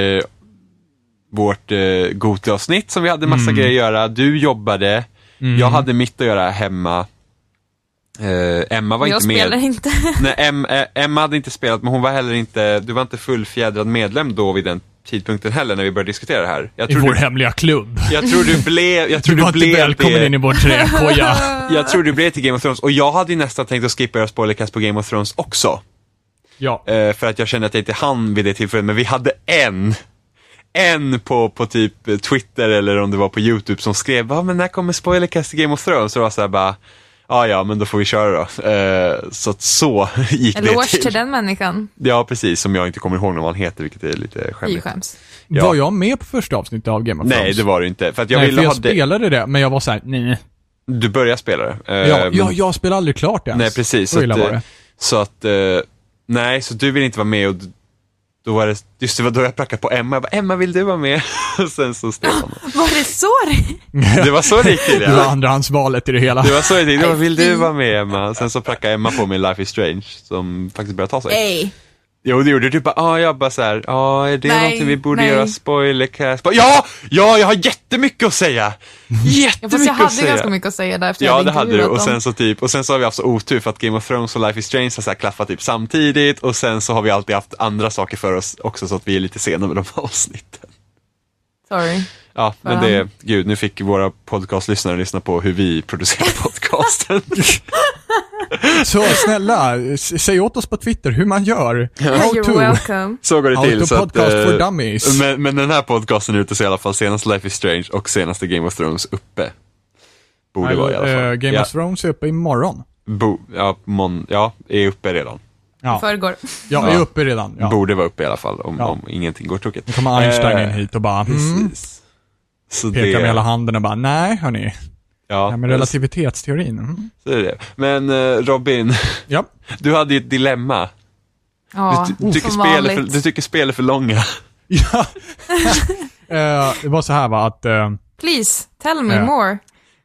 vårt eh, Gote-avsnitt som vi hade massa Mm. grejer att göra. Du jobbade, Mm. jag hade mitt att göra hemma. Eh, Emma var jag inte med. spelar inte. Nej, em, eh, Emma hade inte spelat, men hon var heller inte, du var inte fullfjädrad medlem då vid den tidpunkten heller när vi började diskutera det här. Jag I vår du, hemliga klubb. jag tror du blev, jag tror Du var du inte blev välkommen det. in i vår träkoja. Jag tror du blev till Game of Thrones och jag hade ju nästan tänkt att skippa göra spoilercast på Game of Thrones också. ja. Eh, för att jag kände att jag inte hann vid det tillfället, men vi hade en en på, på typ Twitter eller om det var på YouTube som skrev, ja men när kommer spoilercast i Game of Thrones? Så det var såhär bara, ja ja men då får vi köra då. Eh, så att så gick det Eloge till. till den människan. Ja precis, som jag inte kommer ihåg vad han heter, vilket är lite skämmigt. skäms. Ja. Var jag med på första avsnittet av Game of Thrones? Nej, det var det inte. För att jag Nej, ville för jag ha det. spelade det, men jag var såhär, nej. Du började spela det. Eh, Ja, men- ja, jag spelade aldrig klart ens. Nej, precis. Så att, eh, det. så att, eh, nej, så du vill inte vara med och då var det, just det var då jag prackade på Emma, jag bara, Emma vill du vara med? Och sen så Stefan. Var det så det... Det var så det gick till Det var andrahandsvalet i det hela. Det var så det gick till, vill du vara med Emma? Sen så prackade Emma på mig Life is Strange, som faktiskt började ta sig. Nej. Jo det gjorde du, du bara, ah, jag bara såhär, ah, är det Nej, någonting vi borde nej. göra spoilercast? Bara, Ja! Ja, jag har jättemycket att säga! Ja, fast Jättemycket jag att hade säga! ganska mycket att säga där efter jag Ja hade det hade du och sen så typ, och sen så har vi haft så otur för att Game of Thrones och Life is Strange har så här klaffat typ samtidigt och sen så har vi alltid haft andra saker för oss också så att vi är lite sena med de här avsnitten. Sorry. Ja, men det, gud nu fick våra podcastlyssnare lyssna på hur vi producerar podcasten. Så snälla, säg åt oss på Twitter hur man gör. How You're to. welcome. så går det till. Så att, podcast eh, for dummies. men, men den här podcasten är ute så i alla fall senaste Life is Strange och senaste Game of Thrones uppe. Borde vara i alla fall. Eh, Game ja, of Thrones är uppe imorgon. bo, ja, mon, ja, är uppe redan. Ja, Förrgår. jag är Ja. uppe redan. Ja. Borde vara uppe i alla fall om, Ja. om ingenting går tokigt. Nu kommer Einstein Eh, in hit och bara, mm, Precis. Så pekar det, med hela handen och bara, nej hörni, det ja, här med relativitetsteorin. Mm. så är det. Men eh, Robin, Ja, du hade ju ett dilemma. Ja, Du, ty- tycker som spel är för, du tycker spel är för långa. ja. Eh, det var så här va, att eh, Please, tell me Ja. more.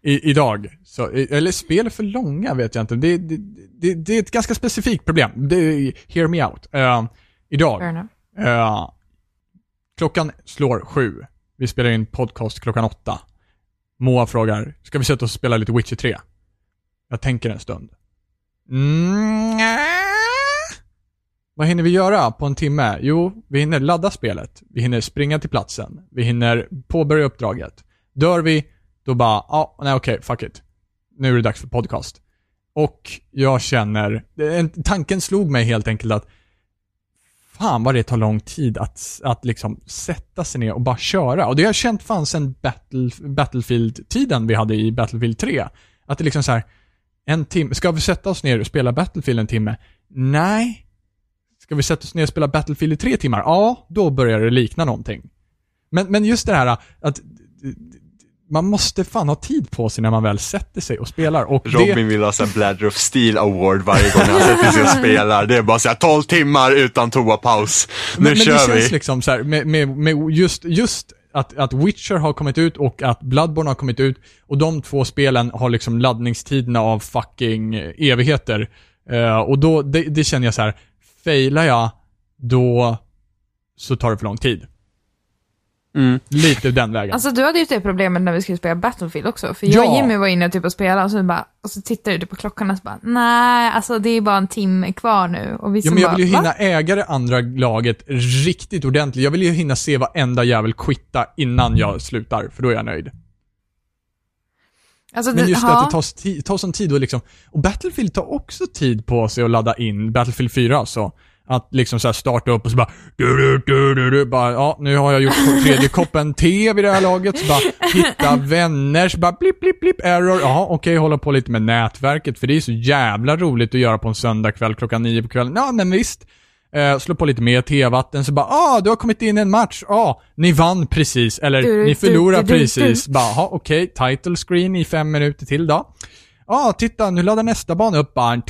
i, idag, så, eller spel är för långa vet jag inte. Det, det, det, det är ett ganska specifikt problem. Det, hear me out. Idag, klockan slår sju. Vi spelar in podcast klockan åtta. Moa frågar, ska vi sätta oss och spela lite Witcher 3? Jag tänker en stund. Mm. Vad hinner vi göra på en timme? Jo, vi hinner ladda spelet. Vi hinner springa till platsen. Vi hinner påbörja uppdraget. Dör vi, då bara, ja, nej okej, fuck it. Nu är det dags för podcast. Och jag känner, tanken slog mig helt enkelt att fan vad det tar lång tid att, att liksom sätta sig ner och bara köra. Och det har jag känt fan sen Battle, Battlefield-tiden vi hade i Battlefield 3. Att det liksom så här, en timme, ska vi sätta oss ner och spela Battlefield en timme? Nej. Ska vi sätta oss ner och spela Battlefield i tre timmar? Ja, då börjar det likna någonting. Men, men just det här att man måste fan ha tid på sig när man väl sätter sig och spelar. Och det, Robin vill ha här Bladder of Steel Award varje gång han sätter sig och spelar. Det är bara så här 12 timmar utan toapaus. Nu men, men kör det vi. känns liksom så här, med, med, med just, just att, att Witcher har kommit ut och att Bloodborne har kommit ut och de två spelen har liksom laddningstiderna av fucking evigheter. Eh, och då, det, det känner jag så här, failar jag, då så tar det för lång tid. Mm. Lite den vägen. Alltså du hade ju det problemet när vi skulle spela Battlefield också. För jag och Ja. Jimmy var inne typ och spelade och så, bara, och så tittade du på klockan och så bara, nej, alltså det är bara en timme kvar nu. Och vi Ja, men jag bara, vill ju "Va?" hinna äga det andra laget riktigt ordentligt. Jag vill ju hinna se varenda jävel quitta innan jag slutar, för då är jag nöjd. Alltså, Men det, just ja. att det tar, tar sån tid och liksom, och Battlefield tar också tid på sig att ladda in, Battlefield 4 alltså. Att liksom så här starta upp och så bara, du, du, du, du, bara, ja, nu har jag gjort tredje koppen te vid det här laget, så bara, hitta vänner, så bara, blipp, blipp, blipp, error, ja, okej, hålla på lite med nätverket, för det är så jävla roligt att göra på en söndagkväll klockan nio på kvällen. Ja, men visst. Eh, slå på lite mer tevatten, så bara, ah, du har kommit in i en match, ah, ni vann precis, eller Du, ni förlorar du, du, precis. Bara, okej, title screen i fem minuter till då. Ja, titta, nu laddar nästa bana upp bara.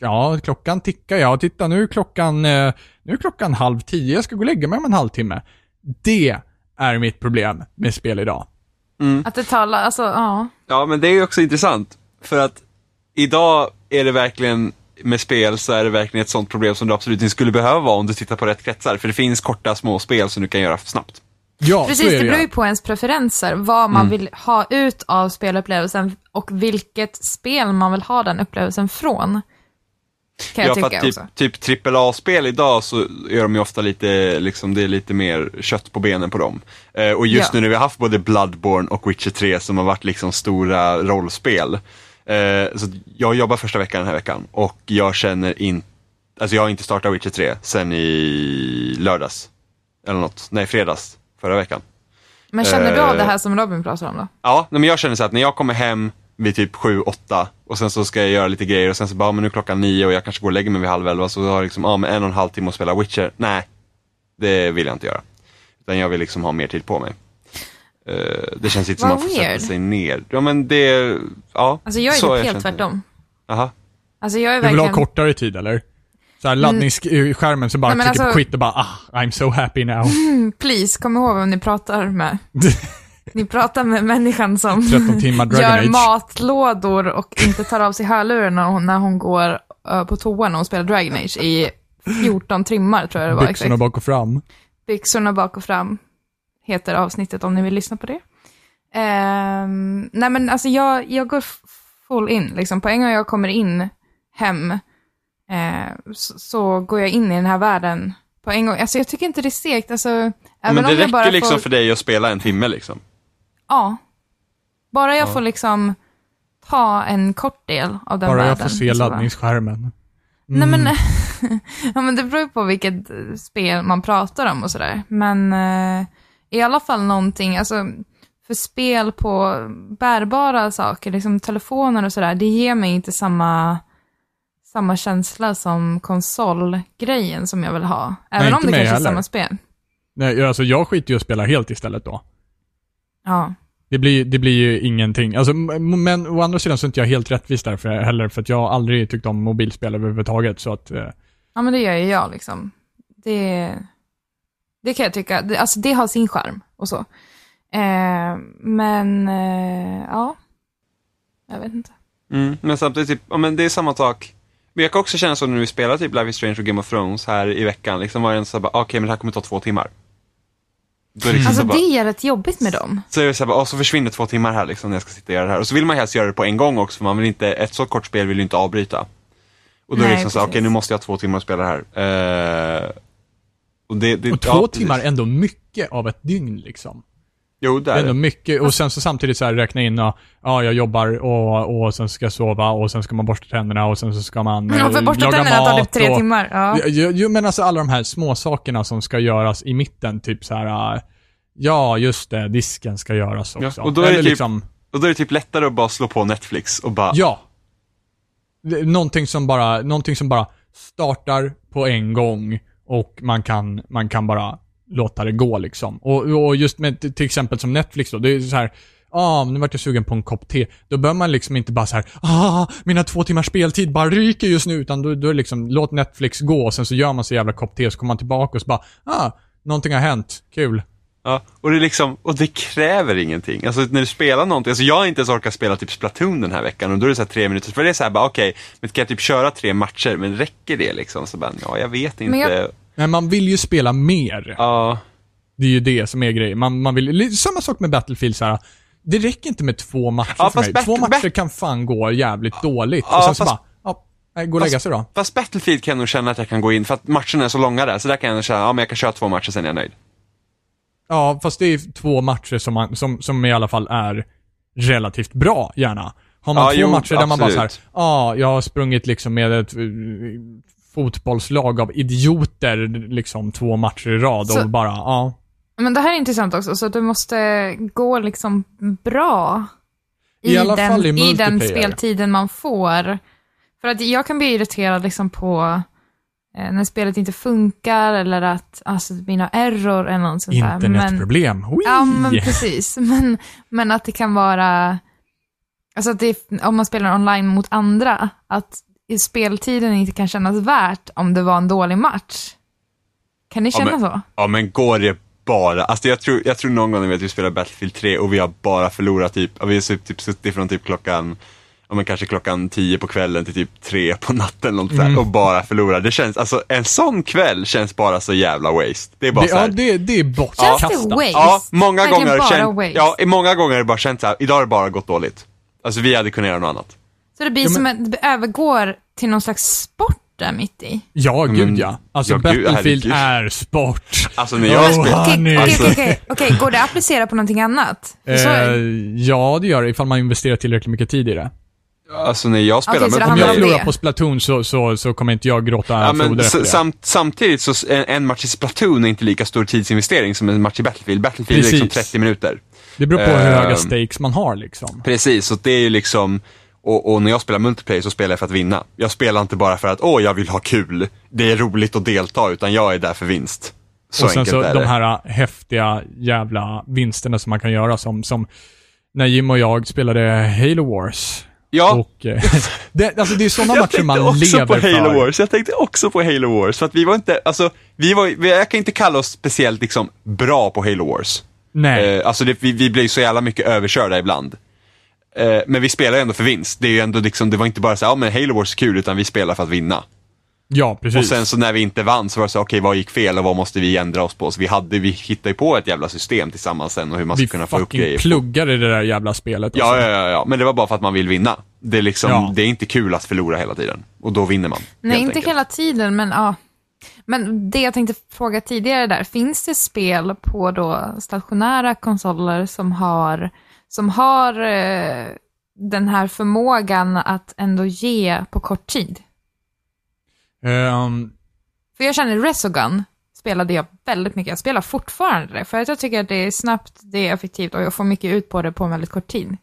Ja, klockan tickar. Ja, titta, nu är klockan, eh, nu är klockan halv tio. Jag ska gå och lägga mig om en halvtimme. Det är mitt problem med spel idag. Att det talar, alltså ja. Ja, men det är ju också intressant. För att idag är det verkligen, med spel så är det verkligen ett sånt problem som du absolut inte skulle behöva vara om du tittar på rätt kretsar. För det finns korta små spel som du kan göra snabbt. Ja, Precis, det det beror ju ju. på ens preferenser, vad man vill ha ut av spelupplevelsen och vilket spel man vill ha den upplevelsen från. Kan jag ja, tycka typ, också. typ AAA-spel idag så är de ju ofta lite, liksom, det är lite mer kött på benen på dem. Eh, och just Ja. nu när vi har haft både Bloodborne och Witcher 3 som har varit liksom stora rollspel. Eh, så jag jobbar första veckan den här veckan och jag känner inte, alltså jag har inte startat Witcher 3 sen i lördags. Eller något, nej fredags förra veckan. Men känner du av det eh, här som Robin pratar om då? Ja, men jag känner så att när jag kommer hem vid typ 7-8 och sen så ska jag göra lite grejer och sen så bara, ja, men nu är klockan nio och jag kanske går och lägger mig vid halv elva så har jag liksom, ja men en och en halv timme att spela Witcher. Nej, det vill jag inte göra. Utan jag vill liksom ha mer tid på mig. Eh, det känns inte som Vad man får sätta sig ner. Ja men det, ja. Alltså jag är så typ jag helt tvärtom. Jaha. Alltså jag är Du vill ha verkligen... kortare tid, eller? Så här laddningsskärmen så bara Nej, men trycker på alltså- quit och bara ah, I'm so happy now. Mm, Please, kom ihåg vem ni pratar med. Ni pratar med människan som 13 timmar Dragon gör Age. matlådor och inte tar av sig hörlurarna när hon, går på toan och spelar Dragon Age i 14 timmar tror jag det var. Byxorna exakt. bak och fram. Byxorna bak och fram heter avsnittet om ni vill lyssna på det. Ehm, nej men alltså jag, jag går full in, liksom. På en gång jag kommer in hem eh, så, så går jag in i den här världen på en gång. Alltså jag tycker inte det är segt, alltså. Även men det om jag räcker bara liksom får, för dig att spela en timme liksom. Ja. Bara jag Ja. får liksom ta en kort del av den Bara världen. jag får se så bara- laddningsskärmen. Nej Mm. men, ja, men det beror ju på vilket eh, spel man pratar om och sådär. Men eh, i alla fall någonting, alltså för spel på bärbara saker, liksom telefoner och sådär, det ger mig inte samma, samma känsla som konsolgrejen som jag vill ha. Även om inte det mig kanske är heller. samma spel. Nej, alltså jag skiter ju i att spela helt istället då. Ja. Det blir, det blir ju ingenting. Alltså, men å andra sidan så är inte jag helt rättvis där för, heller, för att jag har aldrig tyckt om mobilspel överhuvudtaget. Så att, eh, ja, men det gör ju jag liksom. Det, det kan jag tycka, det, alltså det har sin charm och så. Eh, men, eh, ja. Jag vet inte. Mm, men samtidigt, typ, ja, men det är samma sak. Men jag kan också känna så när vi spelar typ Life is Strange och Game of Thrones här i veckan, liksom var det en så här bara, okej men det här kommer ta två timmar. Det liksom Alltså så, bara, det är rätt jobbigt med dem. så är det så här, bara, åh, så försvinner två timmar här liksom när jag ska sitta och göra det här. Och så vill man helst göra det på en gång också, för man vill inte, ett så kort spel vill ju inte avbryta. Och då är det Nej, liksom så här, precis. okej nu måste jag ha två timmar att spela det här. Eh, och det, det, och ja, två precis. timmar är ändå mycket av ett dygn liksom. Jo, Det där är är ändå mycket, och sen så samtidigt så här räkna in, ja, ja jag jobbar och, och sen ska jag sova och sen ska man borsta tänderna och sen så ska man eh, Ja, för borsta laga tänderna tar mat typ tre och, timmar. Ja. Jo, jo, men alltså alla de här små sakerna som ska göras i mitten, typ så här. äh, ja just det, disken ska göras Ja, också. och då är det typ- liksom, Och då är det typ lättare att bara slå på Netflix och bara, ja. Någonting som bara, någonting som bara startar på en gång och man kan, man kan bara låta det gå liksom. Och, och just med till exempel som Netflix då, det är så här. Ah, nu vart jag sugen på en kopp te. Då bör man liksom inte bara så här, ah, mina två timmars speltid bara ryker just nu. Utan då, då är det liksom, låt Netflix gå och sen så gör man så jävla kopp te, så kommer man tillbaka och så bara, ah, någonting har hänt, kul. Ja, och det är liksom, och det kräver ingenting. Alltså när du spelar någonting, alltså jag har inte ens orkat spela typ Splatoon den här veckan och då är det så här tre minuter, för det är så här bara okej, men kan jag typ köra tre matcher, men räcker det liksom? Så bara, ja jag vet inte. Men jag- Men man vill ju spela mer. Ja, Det är ju det som är grejen. Man, man vill, samma sak med Battlefield så här. Det räcker inte med två matcher Ja, för mig. Två matcher kan fan gå jävligt dåligt. Ja, och sen så fast- bara, ja, gå och lägga sig då. fast Battlefield kan jag nog känna att jag kan gå in, för att matcherna är så långa där, så där kan jag nog känna, ja men jag kan köra två matcher sen är jag nöjd. Ja, fast det är två matcher som, man, som, som i alla fall är relativt bra, gärna. Har man Ja, två jo, matcher där man bara så här, absolut. ja, jag har sprungit liksom med ett fotbollslag av idioter, liksom två matcher i rad Så- och bara, ja. Men det här är intressant också, så det måste gå liksom bra I alla den, fall i i den speltiden man får. För att jag kan bli irriterad liksom på eh, när spelet inte funkar eller att alltså, några error eller något sånt där. Men, Internetproblem. Whee! ja, men precis. Men, men att det kan vara, alltså att det, om man spelar online mot andra, att i speltiden inte kan kännas värt om det var en dålig match. Kan ni Ja, känna men- så? Ja men går det bara, alltså jag tror, jag tror någon gång när vi, att vi spelar Battlefield 3 och vi har bara förlorat typ, ja, vi har typ, typ suttit från typ klockan Ja men kanske klockan 10 på kvällen till typ 3 på natten något Mm. och bara förlora. Det känns, alltså en sån kväll känns bara så jävla waste. Det är bara Det, så här, ja, det, det är Känns bortkastat. det waste? Ja, många Verkligen gånger, bara känt, waste. ja, i många gånger har det bara känt så här, idag har det bara gått dåligt. Alltså vi hade kunnat göra något annat. Så det blir Ja, som men- att det övergår till någon slags sport där mitt i. Ja, gud ja. Alltså ja, gud, Battlefield herregud. är sport. Alltså när jag Oh, spelar, Okej, okej, okej. Går det att applicera på någonting annat? Eh, ja, det gör det ifall man investerar tillräckligt mycket tid i det. alltså när jag spelar så det Om jag förlorar på Splatoon så, så, så kommer inte jag gråta Ja, men samt, samtidigt så en, en match i Splatoon är inte lika stor tidsinvestering som en match i Battlefield. Battlefield är liksom Precis. 30 minuter. Det beror på hur Ehm. höga stakes man har liksom. Precis, så det är ju liksom, och, och när jag spelar multiplayer så spelar jag för att vinna. Jag spelar inte bara för att, åh jag vill ha kul, det är roligt att delta, utan jag är där för vinst. Så och sen enkelt så är de det. här äh, häftiga jävla vinsterna som man kan göra som, som när Jim och jag spelade Halo Wars. Ja, Och, eh, det, alltså det är sådana jag matcher tänkte man också lever på Halo för. Wars. Jag tänkte också på Halo Wars. För att vi var inte, alltså, vi var, jag kan inte kalla oss speciellt liksom bra på Halo Wars. Nej. Eh, alltså det, vi, vi blev så jävla mycket överkörda ibland. Eh, men vi spelar ju ändå för vinst. Det är ju ändå liksom, det var inte bara så här, ja men Halo Wars är kul, utan vi spelar för att vinna. ja, precis. Och sen så när vi inte vann så var det så, okej vad gick fel och vad måste vi ändra oss på? Så vi hade, vi hittade ju på ett jävla system tillsammans sen och hur man ska vi kunna få upp fucking grejer. pluggade det där jävla spelet. Ja, alltså. ja, ja, ja, men det var bara för att man vill vinna. Det är liksom, Ja. det är inte kul att förlora hela tiden. Och då vinner man. Nej, inte enkelt. hela tiden, men ja. Men det jag tänkte fråga tidigare där, finns det spel på då stationära konsoler som har, som har eh, den här förmågan att ändå ge på kort tid? Ehm, För jag känner Resogun spelade jag väldigt mycket. Jag spelar fortfarande det, för att jag tycker att det är snabbt, det är effektivt och jag får mycket ut på det på en väldigt kort tid.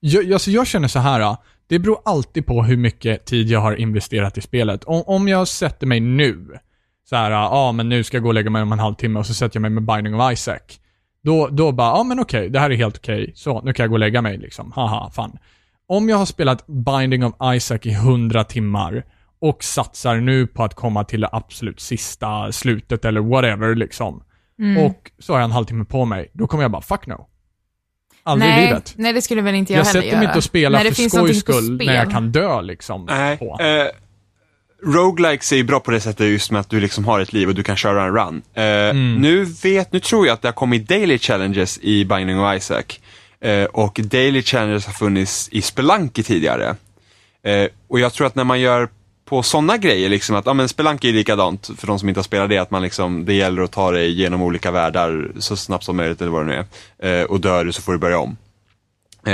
Jag, alltså jag känner så här. det beror alltid på hur mycket tid jag har investerat i spelet. Om, om jag sätter mig nu, så här, ja men nu ska jag gå och lägga mig om en halvtimme och så sätter jag mig med Binding of Isaac. Då, då bara, ja men okej, det här är helt okej, så nu kan jag gå och lägga mig liksom, haha, fan. Om jag har spelat Binding of Isaac i 100 timmar och satsar nu på att komma till det absolut sista slutet eller whatever liksom. Och så har jag en halvtimme på mig, då kommer jag bara, fuck no. Aldrig i nej, livet. nej, det skulle väl inte jag, Jag heller sätter göra. mig inte och spelar för skojs skull när jag kan dö liksom. Nej. På. Eh, roguelikes är ju bra på det sättet just med att du liksom har ett liv och du kan köra en run. Eh, Mm. Nu vet, nu tror jag att det har kommit daily challenges i Binding of Isaac. Eh, och daily challenges har funnits i Spelunky tidigare. Eh, och jag tror att när man gör på sådana grejer, liksom att, ja men Spelunky är likadant för de som inte har spelat det, att man liksom, det gäller att ta dig genom olika världar så snabbt som möjligt eller vad det nu är. Och dör du så får du börja om.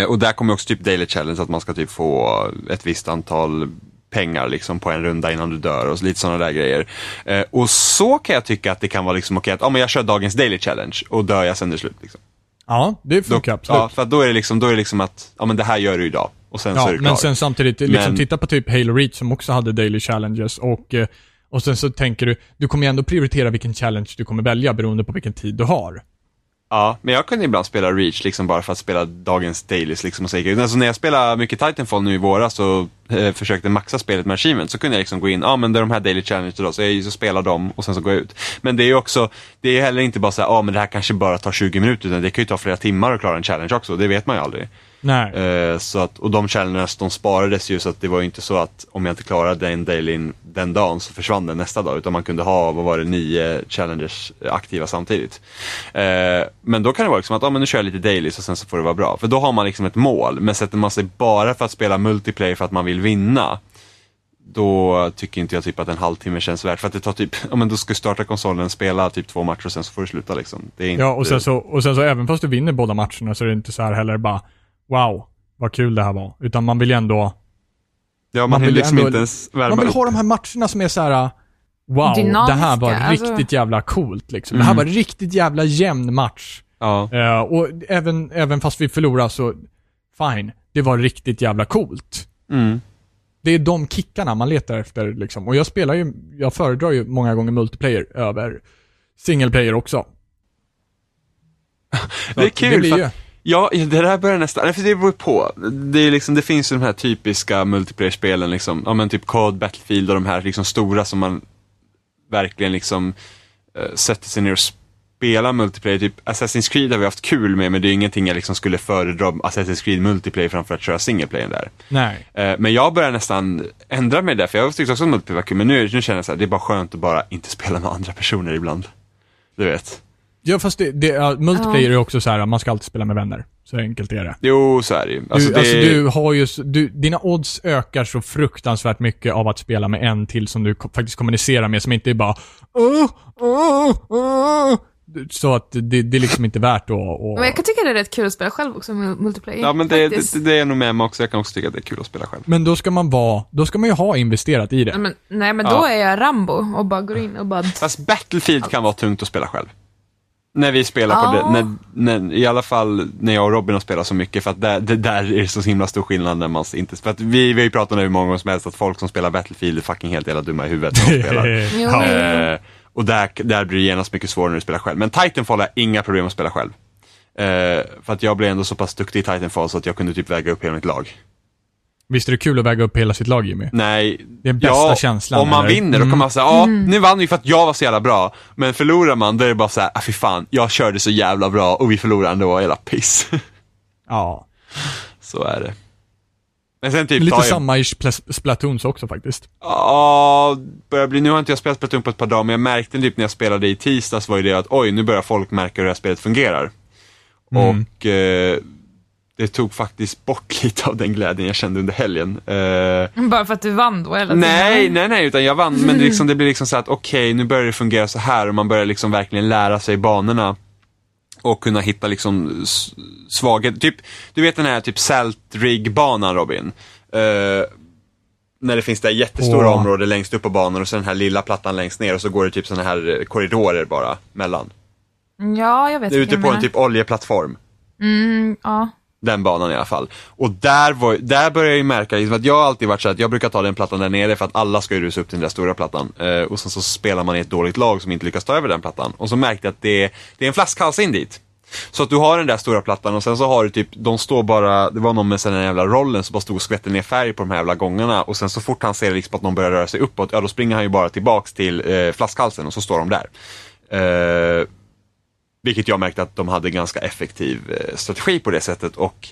Och där kommer också typ daily challenge, att man ska typ få ett visst antal pengar liksom på en runda innan du dör och lite sådana där grejer. Eh, och så kan jag tycka att det kan vara liksom okej att, ja men jag kör dagens daily challenge och dör jag sen är det slut. Liksom. Ja, det Då, funkar absolut. ja, för då är det liksom, då är det liksom att, ja men det här gör du idag och sen så Ja, är du klar. men sen samtidigt, liksom Men- titta på typ Halo Reach som också hade daily challenges och, eh, och sen så tänker du, du kommer ju ändå prioritera vilken challenge du kommer välja beroende på vilken tid du har. Ja, men jag kunde ibland spela Reach liksom bara för att spela dagens dailies liksom och så alltså, när jag spelade mycket Titanfall nu i våras och eh, försökte maxa spelet med achievement så kunde jag liksom gå in, ja ah, men det är de här daily challenges idag, så jag så spelar dem och sen så går jag ut. Men det är ju också, det är heller inte bara så här, ja ah, men det här kanske bara tar 20 minuter, utan det kan ju ta flera timmar att klara en challenge också, det vet man ju aldrig. Nej. Eh, så att, och de challenges de sparades ju så att det var ju inte så att om jag inte klarade den dailyn den dagen så försvann den nästa dag utan man kunde ha, vad var det, nio challengers aktiva samtidigt. Eh, men då kan det vara liksom att, ja men nu kör jag lite dailies och sen så får det vara bra. För då har man liksom ett mål, men sätter man sig bara för att spela multiplayer för att man vill vinna då tycker inte jag typ att en halvtimme känns värt. För att det tar typ, ja men då ska starta konsolen, spela typ två matcher och sen så får du sluta liksom. Det är inte, Ja, och sen, så, och sen så även fast du vinner båda matcherna så är det inte så här heller bara Wow, vad kul det här var. Utan man vill ju ändå, ja, man, man vill liksom ändå- inte ens värma man vill upp. ha de här matcherna som är så här. Wow, det här var Dynamiska, alltså. riktigt jävla coolt liksom. Det här var riktigt jävla jämn match. Ja. Eh, och även, även fast vi förlorar så, fine, det var riktigt jävla coolt. Mm. Det är de kickarna man letar efter liksom. Och jag spelar ju, jag föredrar ju många gånger multiplayer över single player också. Så Det är kul blir för ju, Ja, det där börjar nästan, nej, för det beror på. Det, är liksom, det finns ju de här typiska multiplayer-spelen, liksom, ja men typ COD, Battlefield och de här liksom stora som man verkligen liksom eh, sätter sig ner och spelar multiplayer. Typ Assassin's Creed har vi haft kul med, men det är ingenting jag liksom skulle föredra Assassin's Creed multiplayer framför att köra single player där. nej. Eh, Men jag börjar nästan ändra mig där, för jag tyckte också att multiplayer var kul, men nu, nu känner jag så här, det är bara skönt att bara inte spela med andra personer ibland. Du vet. Ja fast det, det, ja, multiplayer är också så här, man ska alltid spela med vänner. Så enkelt är det. Jo, så är det ju. Alltså, det du, alltså du har ju, du, dina odds ökar så fruktansvärt mycket av att spela med en till som du ko- faktiskt kommunicerar med, som inte är bara "Åh, åh, åh." Så att det, det är liksom inte värt att... att- Men jag kan tycka det är rätt kul att spela själv också med multiplayer. Ja men det, det, det är nog med mig också, jag kan också tycka att det är kul att spela själv. Men då ska man vara, då ska man ju ha investerat i det. men, nej, men då Ja. är jag Rambo och bara går in och bara... Fast Battlefield kan vara tungt att spela själv. När vi spelar på Ja. det, när, när, i alla fall när jag och Robin har spelat så mycket för att där, det där är det så himla stor skillnad när man inte, att vi, vi har ju pratat om det hur många gånger som helst att folk som spelar Battlefield är fucking helt jävla dumma i huvudet när de spelar. Eh, och där, där blir det genast mycket svårare när du spelar själv. Men Titanfall har inga problem att spela själv. Eh, för att jag blev ändå så pass duktig i Titanfall så att jag kunde typ väga upp hela mitt lag. Visst är det kul att väga upp hela sitt lag Jimmy? Nej. Det är bästa känslan, Om man eller? vinner, då kan Mm. man säga, ja, nu vann vi för att jag var så jävla bra. Men förlorar man, då är det bara så här, ah, fy fan, jag körde så jävla bra och vi förlorade ändå, jävla piss. Ja. så är det. Men sen typ Lite jag, samma i Spl- Splatoons också faktiskt. Ja, börjar bli, nu har inte jag spelat Splatoon på ett par dagar, men jag märkte typ när jag spelade i tisdags var ju det att oj, nu börjar folk märka hur det här spelet fungerar. Mm. Och eh, det tog faktiskt bort lite av den glädjen jag kände under helgen. Eh, Bara för att du vann då tiden? Nej, nej, nej, utan jag vann, men det, liksom, det blir liksom så att okej, nu börjar det fungera så här och man börjar liksom verkligen lära sig banorna. Och kunna hitta liksom svaghet, typ, du vet den här typ Salt Rig-banan Robin? Eh, när det finns det här jättestora Åh. området längst upp på banan och så den här lilla plattan längst ner och så går det typ sådana här eh, korridorer bara mellan. Ja, jag vet Det är ute på en typ oljeplattform. Mm, ja. Den banan i alla fall. Och där, var, där började jag ju märka, liksom att jag har alltid varit så att jag brukar ta den plattan där nere för att alla ska ju rusa upp till den där stora plattan. Eh, och sen så spelar man i ett dåligt lag som inte lyckas ta över den plattan. Och så märkte jag att det, det är en flaskhals in dit. Så att du har den där stora plattan och sen så har du typ, de står bara, det var någon med den jävla rollen som bara stod och skvätte ner färg på de här jävla gångarna och sen så fort han ser liksom att någon börjar röra sig uppåt, ja då springer han ju bara tillbaks till eh, flaskhalsen och så står de där. Eh, vilket jag märkte att de hade ganska effektiv eh, strategi på det sättet och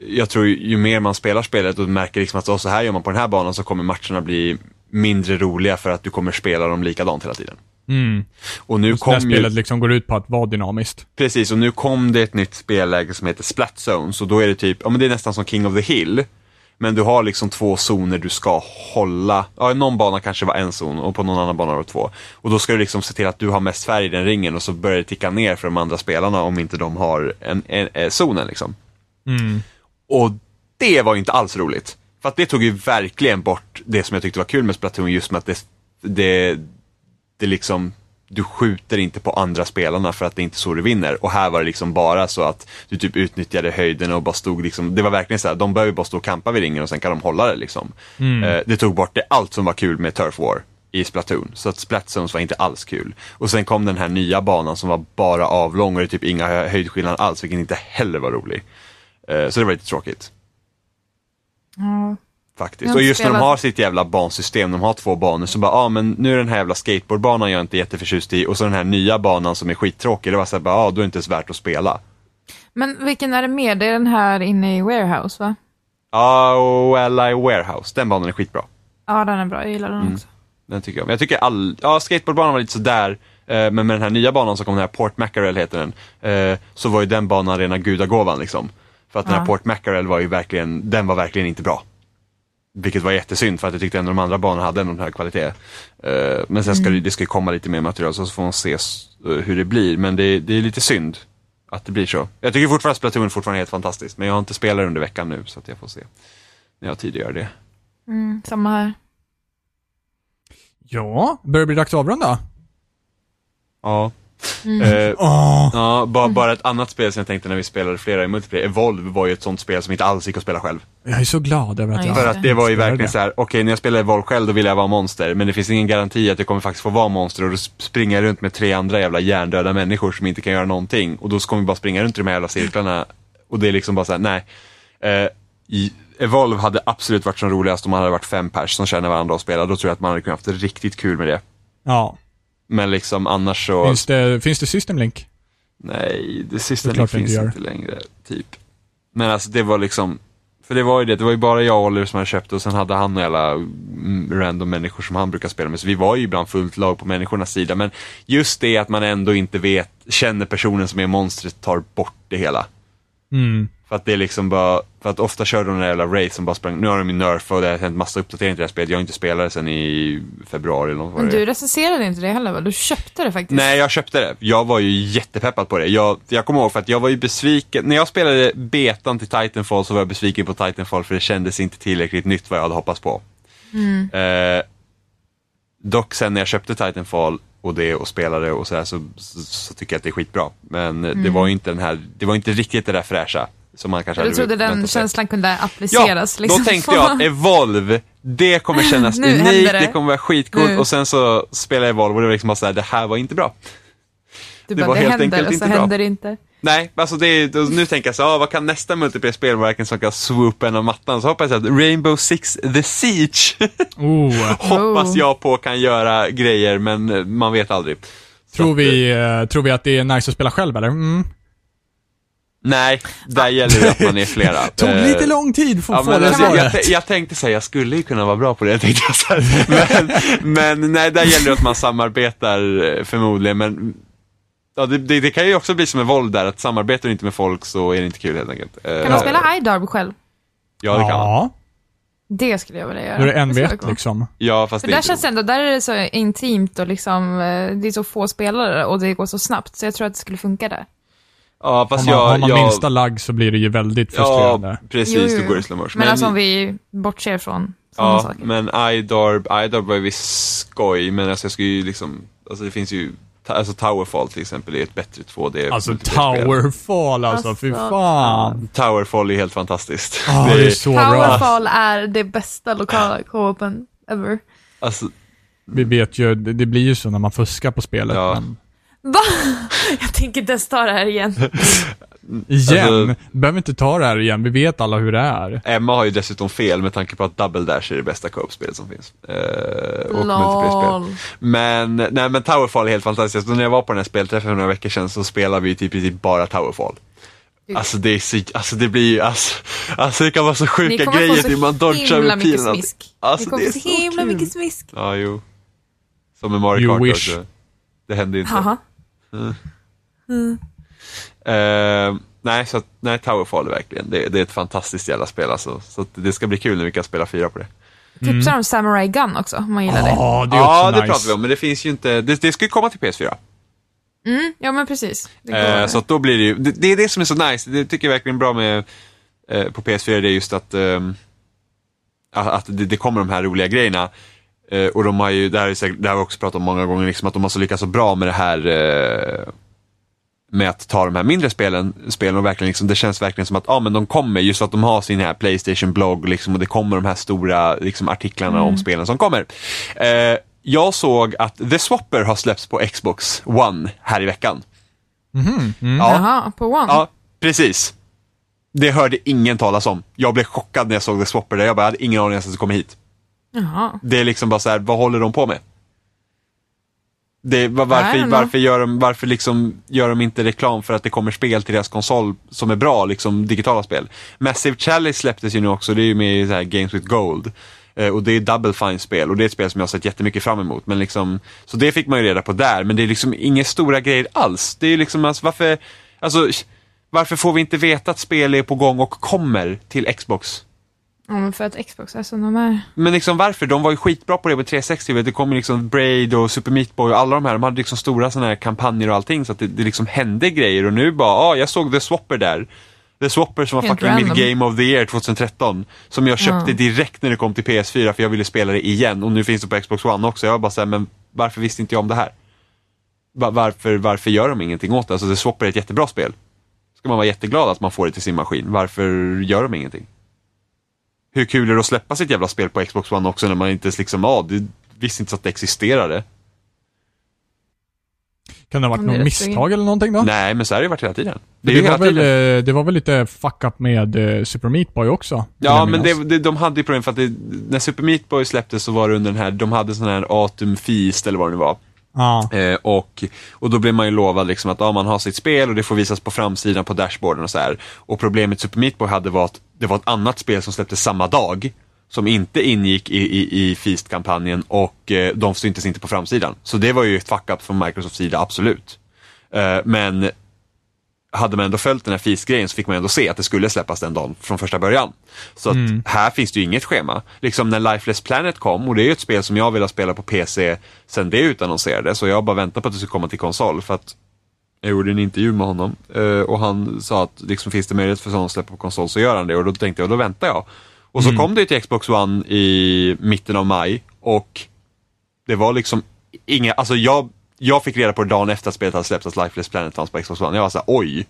jag tror ju, mer man spelar spelet och märker liksom att "Åh, så här gör man på den här banan så kommer matcherna bli mindre roliga för att du kommer spela dem likadant hela tiden. Mm. Och nu När kom ju, spelet liksom går ut på att vara dynamiskt. precis, och nu kom det ett nytt spelläge som heter Splat Zone, så då är det typ, ja men det är nästan som King of the Hill. Men du har liksom två zoner du ska hålla, ja någon bana kanske var en zon och på någon annan bana var det två. Och då ska du liksom se till att du har mest färg i den ringen och så börjar det ticka ner för de andra spelarna om inte de har en, en, en zonen liksom. Mm. Och det var ju inte alls roligt. För att det tog ju verkligen bort det som jag tyckte var kul med Splatoon, just med att det, det, det liksom, du skjuter inte på andra spelarna för att det är inte så du vinner. Och här var det liksom bara så att du typ utnyttjade höjden och bara stod liksom, det var verkligen så här, de behöver bara stå och kampa vid ringen och sen kan de hålla det liksom. Eh, det tog bort det, allt som var kul med Turf War i Splatoon. Så att Splat Zones var inte alls kul. Och sen kom den här nya banan som var bara avlång och det typ inga hö- höjdskillnader alls, vilket inte heller var rolig. Eh, så det var lite tråkigt. Ja. Faktiskt. Och just när de har sitt jävla bansystem, de har två banor, så bara, ja ah, men nu är den här jävla skateboardbanan jag inte är jätteförtjust i och så den här nya banan som är skittråkig, det var såhär, ja ah, då är det inte ens värt att spela. Men vilken är det mer? Det är den här inne i Warehouse, va? Ja, och Ally Warehouse, den banan är skitbra. Ja, den är bra. Jag gillar den Mm. också. Den tycker jag om. Jag tycker all, ja skateboardbanan var lite sådär, eh, men med den här nya banan som kom, den här Port Mackerel heter den, eh, så var ju den banan rena gudagåvan liksom. För att den här. Port Mackerel var ju verkligen, den var verkligen inte bra. Vilket var jättesynd för att jag tyckte ändå de andra banorna hade en hög kvalitet. Eh, men sen ska det, det ska ju komma lite mer material så får man se eh, hur det blir. Men det, det är lite synd att det blir så. Jag tycker fortfarande att Splatoon fortfarande är helt fantastiskt. Men jag har inte spelat under veckan nu så att jag får se. När jag har tid att göra det. Mm, samma här. Ja, börjar det bli dags att avrunda? Ja. Mm. Eh, Åh. Ja, bara, bara ett annat spel som jag tänkte när vi spelade flera i multiplayer. Evolve var ju ett sånt spel som inte alls gick att spela själv. Jag är så glad över att Ja, jag För att det var ju verkligen så här: okej när jag spelar Evolve själv då vill jag vara monster, men det finns ingen garanti att jag kommer faktiskt få vara monster och då springer jag runt med tre andra jävla hjärndöda människor som inte kan göra någonting. Och då kommer vi bara springa runt i de här jävla cirklarna. Och det är liksom bara så här: nej. Eh, i, Evolve hade absolut varit som roligast om man hade varit fem pers som känner varandra och spelar. Då tror jag att man hade kunnat haft riktigt kul med det. Ja. Men liksom annars så... Finns det, finns det System Link? Nej, det klart det finns inte inte, längre, typ. Men alltså det var liksom, för det var ju det, det var ju bara jag och Oliver som hade köpt och sen hade han och alla mm, random människor som han brukar spela med. Så vi var ju ibland fullt lag på människornas sida. Men just det att man ändå inte vet, känner personen som är monstret tar bort det hela. Mm. För att det är liksom bara, för att ofta kör de den där jävla race som bara sprang, nu har de ju nerf och det har hänt massa uppdateringar till det här spelet. Jag har inte spelat det sen i februari eller något Men du recenserade inte det heller, va? Du köpte det faktiskt. Nej, jag köpte det. Jag var ju jättepeppad på det. Jag, jag kommer ihåg för att jag var ju besviken. När jag spelade betan till Titanfall så var jag besviken på Titanfall för det kändes inte tillräckligt nytt vad jag hade hoppats på. Eh, dock sen när jag köpte Titanfall och det och spelade och sådär så, så, så tycker jag att det är skitbra. Men det var ju inte den här, det var inte riktigt det där fräscha som man kanske Du hade trodde den väntat sig. känslan kunde Ja, appliceras liksom. då tänkte jag att Evolve, det kommer kännas Nu unikt, händer det. det. kommer vara skitcoolt och sen så spelade jag Evolve och det var liksom bara såhär, det här var inte bra. du det bara, var det helt händer enkelt och så inte bra. händer det inte. Nej, alltså det är, nu tänker jag så, ah, vad kan nästa multiplayer-spel vara verkligen som kan swoopa en av mattan? Så hoppas jag att Rainbow Six The Siege Oh. hoppas jag på kan göra grejer, men eh, man vet aldrig. Tror, att, vi, eh, tror vi att det är nice att spela själv eller? Mm. Nej, där gäller det att man är flera. Tog Eh, lite lång tid för Ja, att få men det alltså, jag, svaret. jag, jag tänkte säga, jag skulle ju kunna vara bra på det, tänkte jag så här. Men, men nej, där gäller det att man samarbetar eh, förmodligen, men ja, det, det, det kan ju också bli som med våld där, att samarbetar du inte med folk så är det inte kul helt enkelt. Eh, Kan man spela iDarb själv? Ja, det kan man. Ja, Det skulle jag vilja göra. då är det en coolt. liksom. Ja, fast För det är där inte känns det ändå, där är det så intimt och liksom, eh, det är så få spelare och det går så snabbt. Så jag tror att det skulle funka där. Ja, Om fast man, jag... har man jag, minsta lagg så blir det ju väldigt frustrerande. Ja, precis, Jo, jo, då går det i slow motion. Men, alltså om vi bortser från sådana Ja, saker. men iDarb, iDarb var ju visst skoj, men alltså jag skulle ju liksom, alltså det finns ju, alltså Towerfall till exempel är ett bättre 2D Alltså. Towerfall alltså, fy Alltså, fan. Towerfall är helt fantastiskt. Ah, det är så bra. Powerfall är det bästa lokala co-open ever. alltså, Vi vet ju, det, det blir ju så när man fuskar på spelet. Ja. Men Va? Jag tänker inte ens ta det här igen. igen, Alltså- behöver inte ta det här igen, vi vet alla hur det är. Emma har ju dessutom fel med tanke på att Double Dash är det bästa co-op-spelet som finns. Eh, och multiplayer-spel. Men, nej men Towerfall är helt fantastiskt. Och när jag var på den här spelträffen för några veckor sedan så spelade vi typ, typ bara Towerfall. Alltså det är så, alltså det blir ju, alltså, alltså det kan vara så Ni sjuka kommer grejer få till man så dodgar himla med mycket pilen. smisk. Alltså, Ni kommer det är få så himla kul. mycket smisk. Ja, jo. Som med Mario You Kart wish. också. Det händer ju Haha. Eh, nej, så att, nej, Towerfall är verkligen, det, det är ett fantastiskt jävla spel alltså. Så att det ska bli kul när vi kan spela fyra på det. Tipsar om Samurai Gun också, om man gillar det. Ja, det är Ja, också det nice. pratar vi om, men det finns ju inte, det, det ska ju komma till PS4. Mm, ja men precis. Det. Eh, så att då blir det ju, det, det är det som är så nice, det tycker jag verkligen är bra med eh, på PS4, det är just att, att att det, det kommer de här roliga grejerna. Eh, och de har ju, det här, är säkert, det här har vi också pratat om många gånger, liksom, att de har så lyckats så bra med det här eh, med att ta de här mindre spelen, spelen och verkligen liksom, det känns verkligen som att ja, men de kommer, just för att de har sin här Playstation-blogg liksom, och det kommer de här stora liksom, artiklarna om spelen som kommer. Eh, jag såg att The Swapper har släppts på Xbox One här i veckan. Mhm, mm. Ja, Jaha, på One? Ja, precis. Det hörde ingen talas om. Jag blev chockad när jag såg The Swapper där. Jag bara, hade ingen aning ens att det kom hit. Jaha. Det är liksom bara så här, vad håller de på med? Det, varför, varför, gör de, varför liksom gör de inte reklam för att det kommer spel till deras konsol som är bra, liksom digitala spel? Massive Chalice släpptes ju nu också, det är ju med i Games with Gold. Eh, och det är Double Fine-spel och det är ett spel som jag har sett jättemycket fram emot. Men liksom, så det fick man ju reda på där, men det är liksom inga stora grejer alls. Det är liksom, alltså, varför, alltså, varför får vi inte veta att spel är på gång och kommer till Xbox? Men för att Xbox är som de är. Men liksom varför? De var ju skitbra på det med 360. vet. Det kom liksom Braid och Super Meat Boy och alla de här. De hade liksom stora sådana här kampanjer och allting så att det, det liksom hände grejer. Och nu bara, ja, ah, jag såg The Swapper där. The Swapper som var Helt fucking mitt. Game of the Year 2013. Som jag köpte Ja. direkt när det kom till PS4 för jag ville spela det igen. Och nu finns det på Xbox One också. Jag bara såhär, men varför visste inte jag om det här? Va- varför, varför gör de ingenting åt det? Alltså The Swapper är ett jättebra spel. Ska man vara jätteglad att man får det till sin maskin. Varför gör de ingenting? Hur kul är det att släppa sitt jävla spel på Xbox One också när man inte ens liksom, ja, du visste inte så att det existerade. Kan det ha varit det något misstag eller någonting då? Nej, men så har det ju varit hela tiden. Det är Det, var väl, tiden. eh, det var väl lite fuck up med eh, Super Meat Boy också? Ja, men det, det, de hade ju problem för att det, när Super Meat Boy släpptes så var det under den här, de hade sån här Atum Feast eller vad det nu var. Ja. Eh, och, och då blev man ju lovad liksom att ja, man har sitt spel och det får visas på framsidan på dashboarden och så här. Och problemet Super Meat Boy hade var att det var ett annat spel som släpptes samma dag. Som inte ingick i, i, i Feast-kampanjen och eh, de syntes inte på framsidan. Så det var ju ett fuck-up från Microsofts sida, absolut. Eh, men hade man ändå följt den här Feast-grejen så fick man ändå se att det skulle släppas den dagen från första början. Så att här finns det ju inget schema. Liksom när Lifeless Planet kom, och det är ju ett spel som jag vill spela på PC sen det utannonserades, så jag bara väntar på att det ska komma till konsol. För att jag gjorde en intervju med honom eh, och han sa att liksom, finns det möjlighet för sådana att släppa på konsol så gör han det och då tänkte jag, då väntar jag. Och så kom det ju till Xbox One i mitten av maj och det var liksom inga, alltså jag, jag fick reda på det dagen efter att spelet hade släppts att Lifeless Planet fanns på Xbox One. Jag var såhär, oj.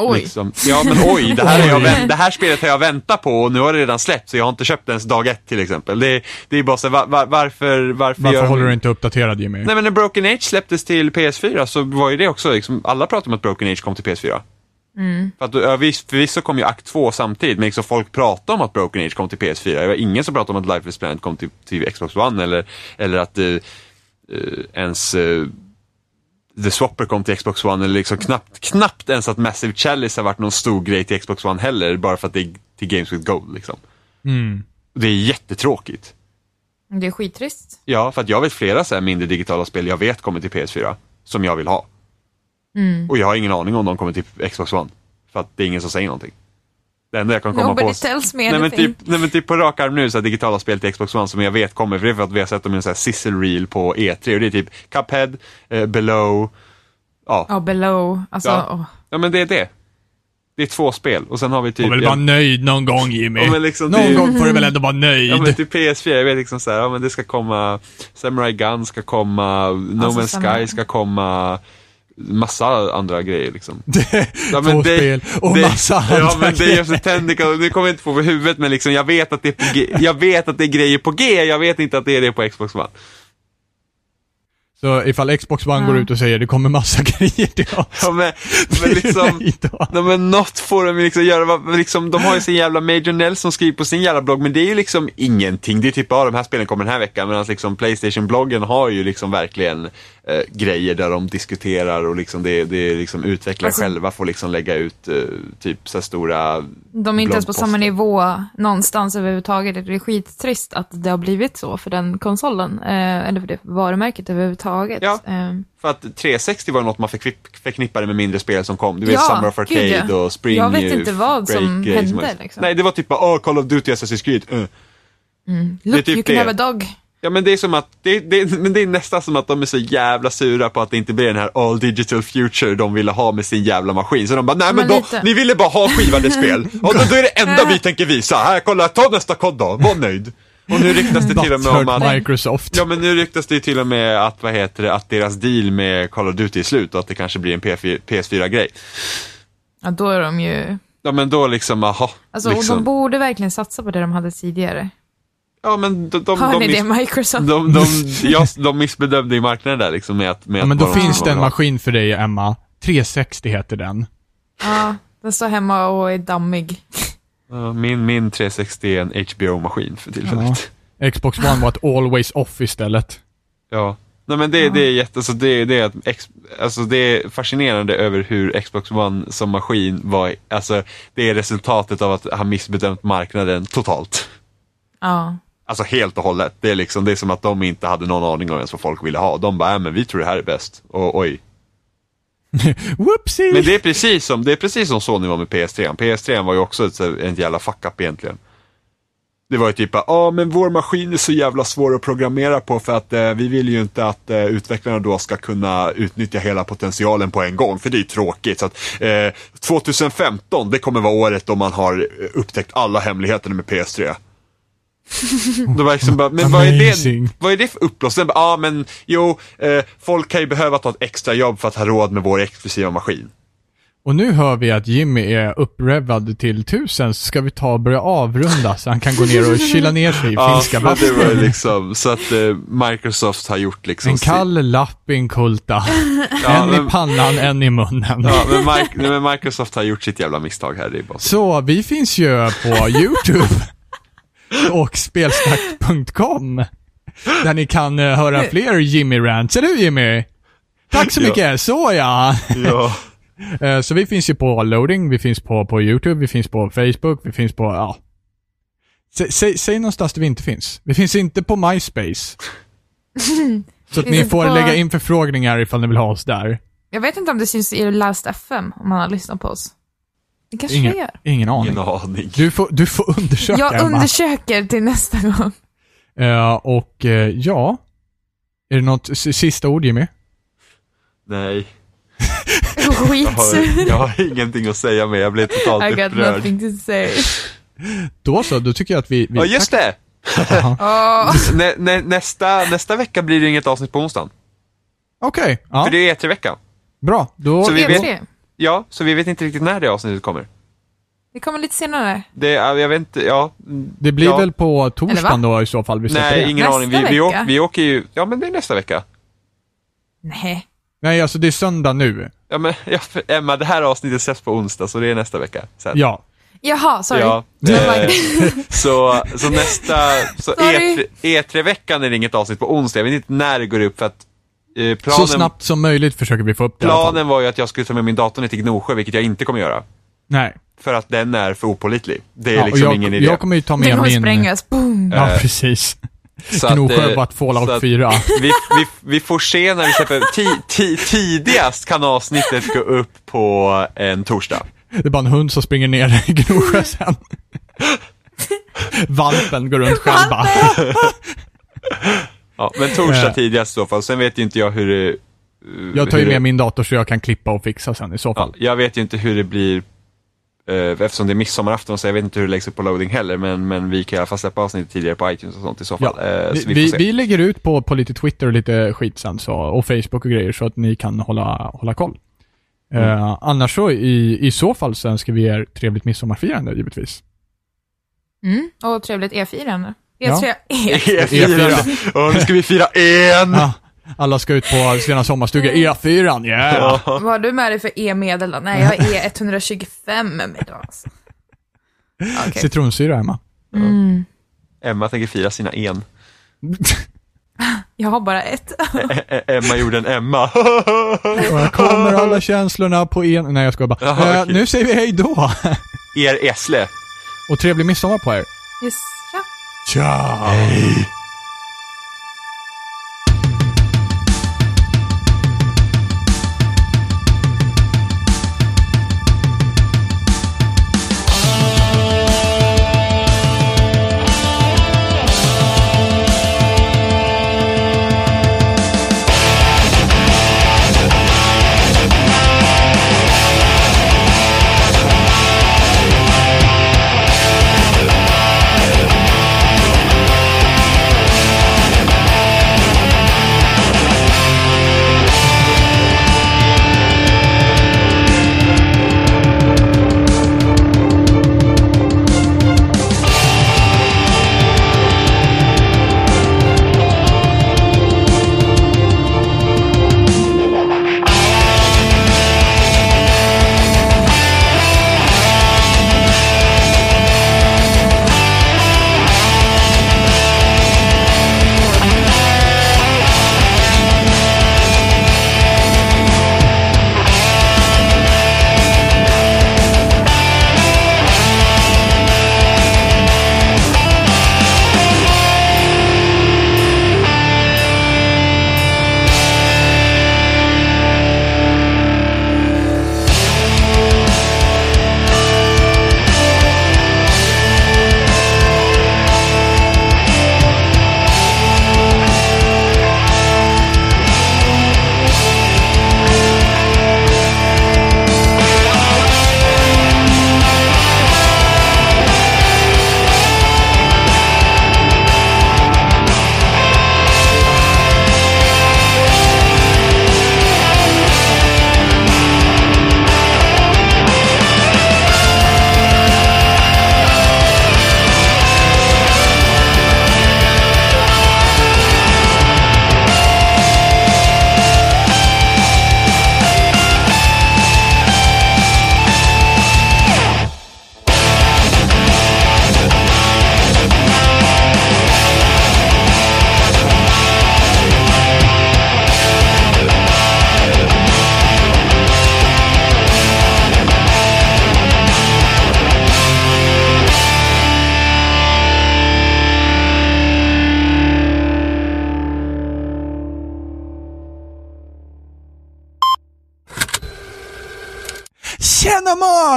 Oj. Liksom. Ja men oj, det här, är jag, vänt- det här spelet har jag väntat på och nu har det redan släppt så jag har inte köpt det ens dag ett till exempel. Det, det är bara så, var, var, varför, varför, Varför håller du inte uppdaterad Jimmy? Nej men när Broken Age släpptes till PS4 så var ju det också, liksom, alla pratade om att Broken Age kom till PS4. För att ja, visst, förvisso kom ju akt 2 samtidigt, men liksom folk pratade om att Broken Age kom till PS4. Det var ingen som pratade om att Life is Planet kom till, till Xbox One eller, eller att uh, ens uh, The Swapper kom till Xbox One eller liksom knappt, knappt ens att Massive Chalice har varit någon stor grej till Xbox One heller, bara för att det är till Games with Gold liksom. Mm. Det är jättetråkigt. Det är skittrist. Ja, för att jag vet flera så här mindre digitala spel jag vet kommer till PS4, som jag vill ha. Och jag har ingen aning om de kommer till Xbox One. För att det är ingen som säger någonting. Det enda jag kan komma Nobody på... tells me Nej men, typ, nej men typ på rak arm nu så här, digitala spel till Xbox One som jag vet kommer, för det är för att vi har sett dem i en sån här sizzle reel på E3 och det är typ Cuphead, eh, Below, ja. Ja, below. Alltså, Ja. ja men det är det. Det är två spel och sen har vi typ... Får väl ja, vara nöjd någon gång Jimmy. Ja, liksom någon det- gång får du väl ändå vara nöjd. Ja men till PS4, jag vet liksom såhär, ja men det ska komma Samurai Gun ska komma, No Alltså, Man's Sky ska komma, massa andra grejer liksom. Ja, Två spel och massa Ja andra men det är grejer. just Tentacle, nu kommer jag inte få på huvudet men liksom jag vet att det är på G, jag vet att det är grejer på G, jag vet inte att det är det på Xbox One. Så ifall Xbox One Ja. går ut och säger det kommer massa grejer till oss. Ja men, men liksom. Nej men något får de liksom göra, liksom, de har ju sin jävla Major Nelson skriver på sin jävla blogg men det är ju liksom ingenting. Det är typ, ja de här spelen kommer den här veckan medan liksom Playstation-bloggen har ju liksom verkligen eh, grejer där de diskuterar och liksom det, det är liksom utvecklare Alltså- själva får liksom lägga ut eh, typ så stora De är inte ens på samma nivå någonstans överhuvudtaget. Det är skittrist att det har blivit så för den konsolen. Eh, eller för det varumärket överhuvudtaget. Ja. Eh, För att 360 var något man förknipp- förknippade med mindre spel som kom. Du vet Ja, Summer of gud, Arcade ja. och Spring Jag vet inte vad Break som hände, liksom. Nej, det var typ bara oh, Call of Duty, Assassin's Creed. Uh. look, typ you can det. have a dog. Ja men det är som att, det, det, men det är nästan som att de är så jävla sura på att det inte blir den här all digital future de ville ha med sin jävla maskin. Så de bara, nej men, Men då, ni ville bara ha skivade spel. Och då, då är det enda vi tänker visa. Här, kolla, ta nästa kod då, var nöjd. Och nu ryktas det till och med om att, Microsoft. ja men nu ryktas det till och med att, vad heter det, att deras deal med Call of Duty är slut och att det kanske blir en P4, PS4-grej. Ja, då är de ju... Ja men då liksom, aha. Alltså, och liksom. de borde verkligen satsa på det de hade tidigare. Ja men de, de, Hör de, ni det, Microsoft? de, de, ja, de missbedömde ju marknaden där liksom med att, med Ja, men då de finns det en maskin för dig, Emma. 360 heter den. Ja, den står hemma och är dammig. Ja, Min, min 360 är en HBO-maskin för tillfället. Xbox One var ett always off istället. Ja. Nej men det, det är jätte, alltså det, det är alltså det är fascinerande över hur Xbox One som maskin var, alltså det är resultatet av att ha missbedömt marknaden totalt. Ja. Alltså helt och hållet. Det är liksom, det är som att de inte hade någon aning om ens vad folk ville ha. De bara, äh, men vi tror det här är bäst. Och oj. Whoopsie! Men det är precis som, det är precis som Sony var med PS3. PS3 var ju också ett, en jävla fuck-up egentligen. Det var ju typ ja ah, men vår maskin är så jävla svår att programmera på för att eh, vi vill ju inte att eh, utvecklarna då ska kunna utnyttja hela potentialen på en gång, för det är ju tråkigt. Så att, eh, 2015, det kommer vara året då man har eh, upptäckt alla hemligheterna med PS3. Då var liksom bara, men vad är, det, vad är det för uppblåsning? Ja ah, men jo, eh, folk kan ju behöva ta ett extra jobb för att ha råd med vår exklusiva maskin. Och nu hör vi att Jimmy är upprevvad till tusen, så ska vi ta och börja avrunda så han kan gå ner och kyla ner sig i finska men det var liksom, så att eh, Microsoft har gjort liksom En kall lappinkulta. Ja, en men- i pannan, en i munnen. Ja, men, nej, men Microsoft har gjort sitt jävla misstag här, det är bara så. Så vi finns ju på YouTube och spelsnack.com där ni kan eh, höra fler Jimmy Rants, eller hur Jimmy? Tack så Ja. mycket, så ja! Ja. Eh, Så vi finns ju på loading, vi finns på, på YouTube, vi finns på Facebook, vi finns på, ja. Sä, säg, säg någonstans där vi inte finns. Vi finns inte på MySpace. Så att ni får på- lägga in förfrågningar ifall ni vill ha oss där. Jag vet inte om det syns i Last FM, om man har lyssnat på oss. Det kanske det Ingen, gör. ingen aning. Ingen aning. Du får, du får undersöka Jag Emma. undersöker till nästa gång. Eh, och eh, ja, är det något sista ord Jimmy? Nej. Jag har, Skitsur. jag har ingenting att säga mer, jag blev totalt I got upprörd. nothing to say. Då så, då tycker jag att vi... vi Ja, just det! Nä, nä, nästa, nästa vecka blir det inget avsnitt på onsdagen. Okej, ja, För det är E3-vecka. bra. Då, Så vi E3. vet- ja, så vi vet inte riktigt när det avsnittet kommer. Det kommer lite senare. Det, ja, jag vet inte, ja. Det blir ja. väl på torsdagen då i så fall vi Nej, det? ingen Nästa aning. Vi, vi, åker, vi åker ju, ja men det är nästa vecka. Nej. Nej, alltså det är söndag nu. Ja men, ja, Emma, det här avsnittet släpps på onsdag, så det är nästa vecka. Sen. Ja. Jaha, sorry. Ja, eh, så, så nästa, så Sorry. E3, E3-veckan är det inget avsnitt på onsdag. Jag vet inte när det går upp för att eh, Så planen, snabbt som möjligt försöker vi få upp det planen var ju att jag skulle ta med min dator ner till Gnosjö, vilket jag inte kommer göra. Nej. För att den är för opålitlig. Det är Ja, liksom jag, ingen idé. jag kommer ju ta Den med kommer min... sprängas. Boom. Ja, Eh, precis. Så att, Gnosjö eh, vart så Fallout att 4. vi, vi, vi får se när vi släpper, ti, ti, tidigast kan avsnittet gå upp på en torsdag. Det är bara en hund som springer ner i Gnosjö sen. Valpen går runt själv bara. Ja, men torsdag Eh. tidigast i så fall. Sen vet ju inte jag hur det... eh, Jag tar ju med det- min dator så jag kan klippa och fixa sen i så Ja, fall. jag vet ju inte hur det blir eh, eftersom det är midsommarafton så jag vet inte hur det läggs upp på loading heller men, men vi kan i alla fall släppa avsnittet tidigare på iTunes och sånt i så fall. Ja. Vi, så vi, vi, vi lägger ut på, på lite Twitter och lite skit sen så, och Facebook och grejer så att ni kan hålla, hålla koll. Eh, annars så i, i så fall så önskar vi er trevligt midsommarfirande givetvis. Mm. Och trevligt E4. Ja. E3. E. E4. Och nu ska vi fira en! Ja, alla ska ut på sina sommarstuga. E4, yeah! Vad har du med dig för E-medel då? Nej, jag har E125 med mig då. Alltså. Okej. Citronsyra, Emma. Mm. Emma tänker fira sina en. Jag har bara ett. Ä- Ä- Emma gjorde en Emma. Och kommer alla känslorna på en... Nej, jag skojar bara. Jaha, Eh, okej. nu säger vi hej då! er Essle. Och trevlig midsommar på er. Yes. Ja. Ciao!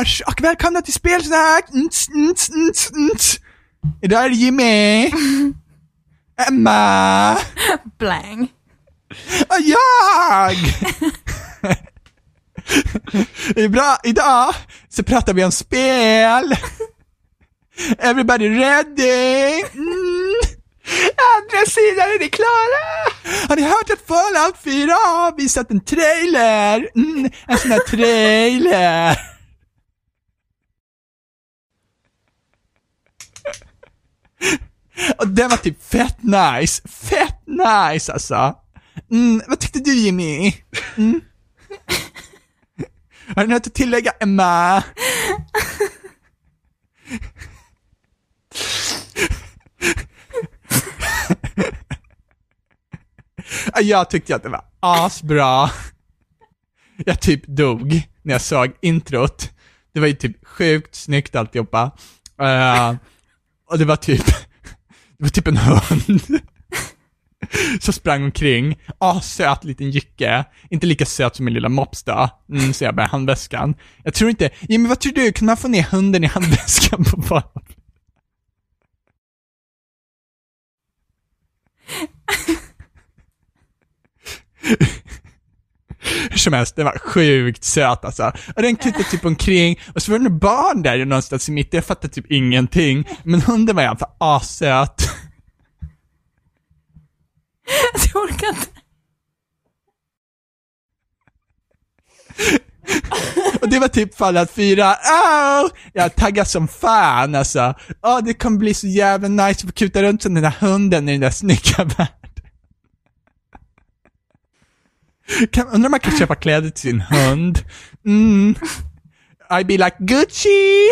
Mors! Och välkomna till Spelsnack! Nts, nts, nts, nts. Idag är det Jimmy, Emma Blang. och jag! Det är bra. Idag så pratar vi om spel. Everybody ready? Mm. Andra sidan, är ni klara? Har ni hört att Fallout 4 har visat en trailer? Mm, en sån här trailer. Och den var typ fett nice. Fett nice alltså. Mm, vad tyckte du Jimmy? Mm. Har du något att tillägga Emma? Jag tyckte att det var asbra. Jag typ dog när jag såg introt. Det var ju typ sjukt snyggt alltihopa. Uh, och det var typ, det var typ en hund. Så sprang omkring, ah söt liten jycke. Inte lika söt som min lilla mops då. Mm, så jag med handväskan. Jag tror inte, ja, men vad tror du, kan man få ner hunden i handväskan på bara? Hur som helst, den var sjukt söt alltså. Och den kuttade typ omkring, och så var det barn där någonstans i mitten, jag fattade typ ingenting. Men hunden var i alla fall assöt. Jag orkar inte. Och det var typ fallet fyra. Oh! Jag taggade som fan alltså. Åh, oh, det kommer bli så jävla nice att få kuta runt som den där hunden i den där snygga världen. Kan, undrar om man kan köpa kläder till sin hund. Mm. I be like Gucci!